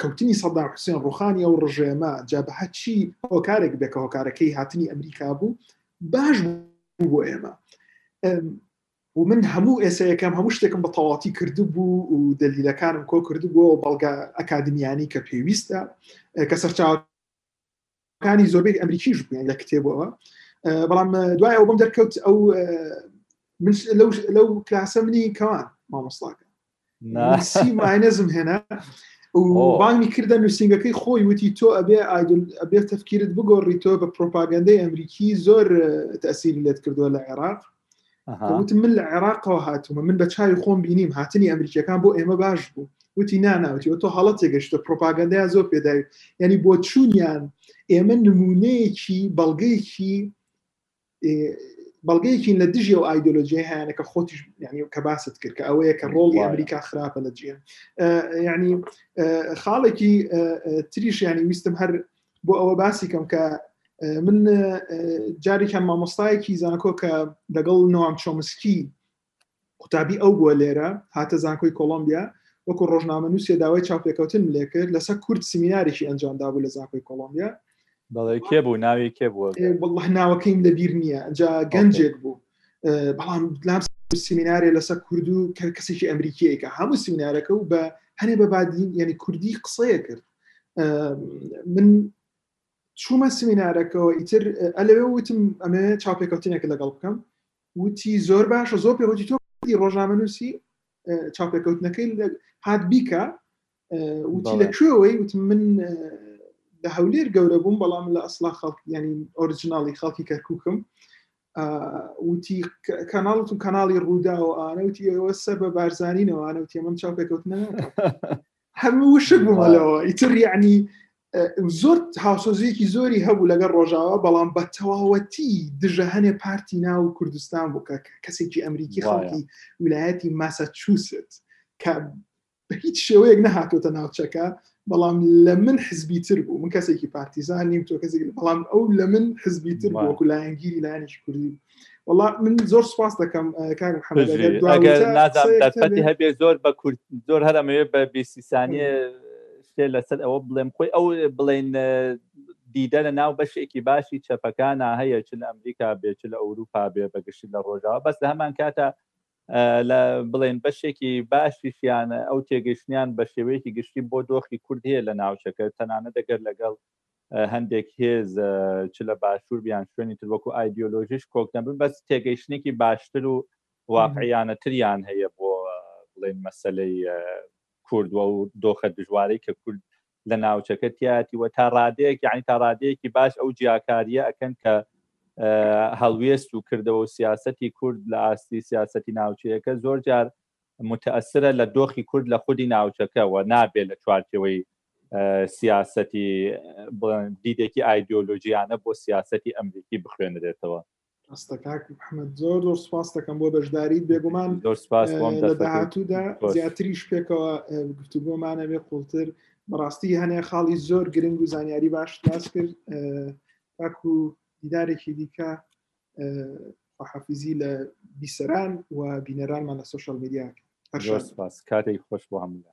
S1: کەوتنی سەدا حوسێن ڕوخانی ئەو ڕژێمە جا بە هەچی هۆکارێک بێکە هۆکارەکەی هاتنی ئەمریکا بوو باش بۆ ئێمە و من هەموو ئێسەیەکەم هەموو شتێکم بە تەواتی کردبوو و دەلیلەکانم کۆ کردبووە و بەڵگە ئەکادمیانی کە پێویستە کە سەرچاوەکانی زۆربەی ئەمریکیش بوویان لە کتێبەوە بەڵام دوایەوە بم دەرکەوت ئەو لەو کلاسە منی کەوان مامۆستاکە ماینەزم هێنا بانگی کردە نووسنگەکەی خۆی وتی تۆ ئەبێ ئەبێ تەفکیرت بگۆڕی تۆ بە پرۆپاگەندەی ئەمریکی زۆر تەسیر لێت کردووە لە عێراق وت من لە عێراقەوە هاتوومە من بە چاوی خۆم بینیم هاتنی ئەمریکیەکان بۆ ئێمە باش بوو وتی ناناوتی تۆ هەڵە تێگەشتە پرۆپاگەندەیە زۆر پێداوی ینی بۆ چوونیان ئێمە نمونەیەکی بەڵگەیەکی بەڵگەیەکی لە دژی و ئایدۆلۆژی هەیەەکە خۆتیش ینی کە باست کرد کە ئەوەیە کە ڕۆڵی ئەمریکا خراپە لە جیێن ینی خاڵێکی تریشیانی ویستم هەر بۆ ئەوە باسی کەم کە من جارێکیان مامۆستایەکی زانکۆ کە دەگەڵ نوام چۆمسکی قوتابی ئەو بووە لێرە هاتە زانکۆی کۆڵۆمبیا وەکو ڕۆژنامەنووسێ داوای چاوپێکەوتنم لێ کرد لەسە کورد سمینارێکی ئەنجام دابوو لە زانکۆی کۆڵۆمبیا
S2: بەڵێ کێ بوو ناوی کێ بووە
S1: بەڵڵه ناوەکەیم لەبیر نییە ئەجا گەنجێک بوو بەڵام لام سمینارێ لەسەر کورد و کە کەسێکی ئەمریکیەکە هەموو سمینارەکە و بە هەنێ بە بادین یعنی کوردی قسەیە کرد من چوومە سمینارەکەەوە ئیتر ئەلەوێ وتم ئەمێ چاپێکەوتنێک لەگەڵ بکەم وتی زۆر باشە زۆر پێ وتی تۆ کوردی ڕۆژنامەنووسی چاپێکەوتنەکەی لە هات بیکە وتی لە کوێەوەی وتم من لە هەولێر گەورە بووم بەڵام لە ئەسلا خەڵک ینی ئۆریجنناڵی خەڵکی کەرککم وتی کەناڵت و کەناڵی ڕوودا و ئانەوتی ئەوە سەر بە بارزانینەوەانەوتی ئەمەم چاپێکەوتنە هەموو وشک بوومەلەوە ئیتر یعنی زۆر هاوسۆزیەکی زۆری هەبوو لەگەڵ ڕۆژاوا بەڵام بە تەواوەتی دژە هەنێ پارتی ناو کوردستان بوو کە کەسێکی ئەمریکی خەڵکی ویلایەتی ماسەچوست کە بە هیچ شێوەیەک نەهاتۆتە ناوچەکە بەڵام لە من حزبی تر بوو من کەسێکی پارتیزان نیم تۆ کەسێک بەڵام ئەو لە من حزبی تر بۆکو لایەنگیری لایەنش کوردی وڵا من زۆر سپاس دەکەم
S2: کاکەمەتی هەبێ زۆر بە کورت زۆر هەرەمەوێ بە بیسیسانی شتێ لەسەر ئەوە بڵێم خۆی ئەو بڵێن دیدە لە ناو بەشێکی باشی چەپەکان هەیە چ لە ئەمریکا بێ چ لە ئەوروپا بێ بەگشتی لە ڕۆژاوە بەس لە هەمان کاتە لە بڵێن بەشێکی باشیشیان ئەو تێگەشتیان بە شێوەیەکی گشتی بۆ دۆخی کورد هەیە لە ناوچەکە تەنانە دەگەر لەگەڵ هەندێک هێز چ لە باشوور بیان شوێنی تر وەکو ئایدۆلۆژیش کۆک نەبن بەس تێگەیشتنێکی باشتر و واقعیانە تریان هەیە بۆ بڵێن مەسلەی کوردوە و دۆخە دژوارەی کە کورد لە ناوچەکە تیاتی وە تا ڕادەیەک یعنی تا ڕادەیەکی باش ئەو جیاکاریە ئەەکەن کە هەڵوێست و کردەوە و سیاستی کورد لە ئاستی سیاستی ناوچەیەەکە زۆر جار موتەئەسرە لە دۆخی کورد لە خودی ناوچەکە و نابێ لە چوارچێوەی سیاسەتی بڵێن دیدێکی ئایدیۆلۆژیانە بۆ سیاسەتی ئەمریکی بخوێنرێتەوە.
S1: ڕاستە کاک محەممەد زۆر زۆر سپاس دەکەم بۆ بەشداریت بێگومان زۆر سپاس بۆم لە دەستەکەت. داهاتوودا خۆش. زیاتریش پێکەوە اه، گفتوگۆمانە بێ قوڵتر بەڕاستی هەنێ خاڵی زۆر گرنگ و زانیاری باش باس کرد اه، تاکو دیدارێکی دیکە خواحافیزی لە بیسەران و بینەرانمان لە سوۆشال
S2: میدیا کاتێک خۆش بۆ هەموو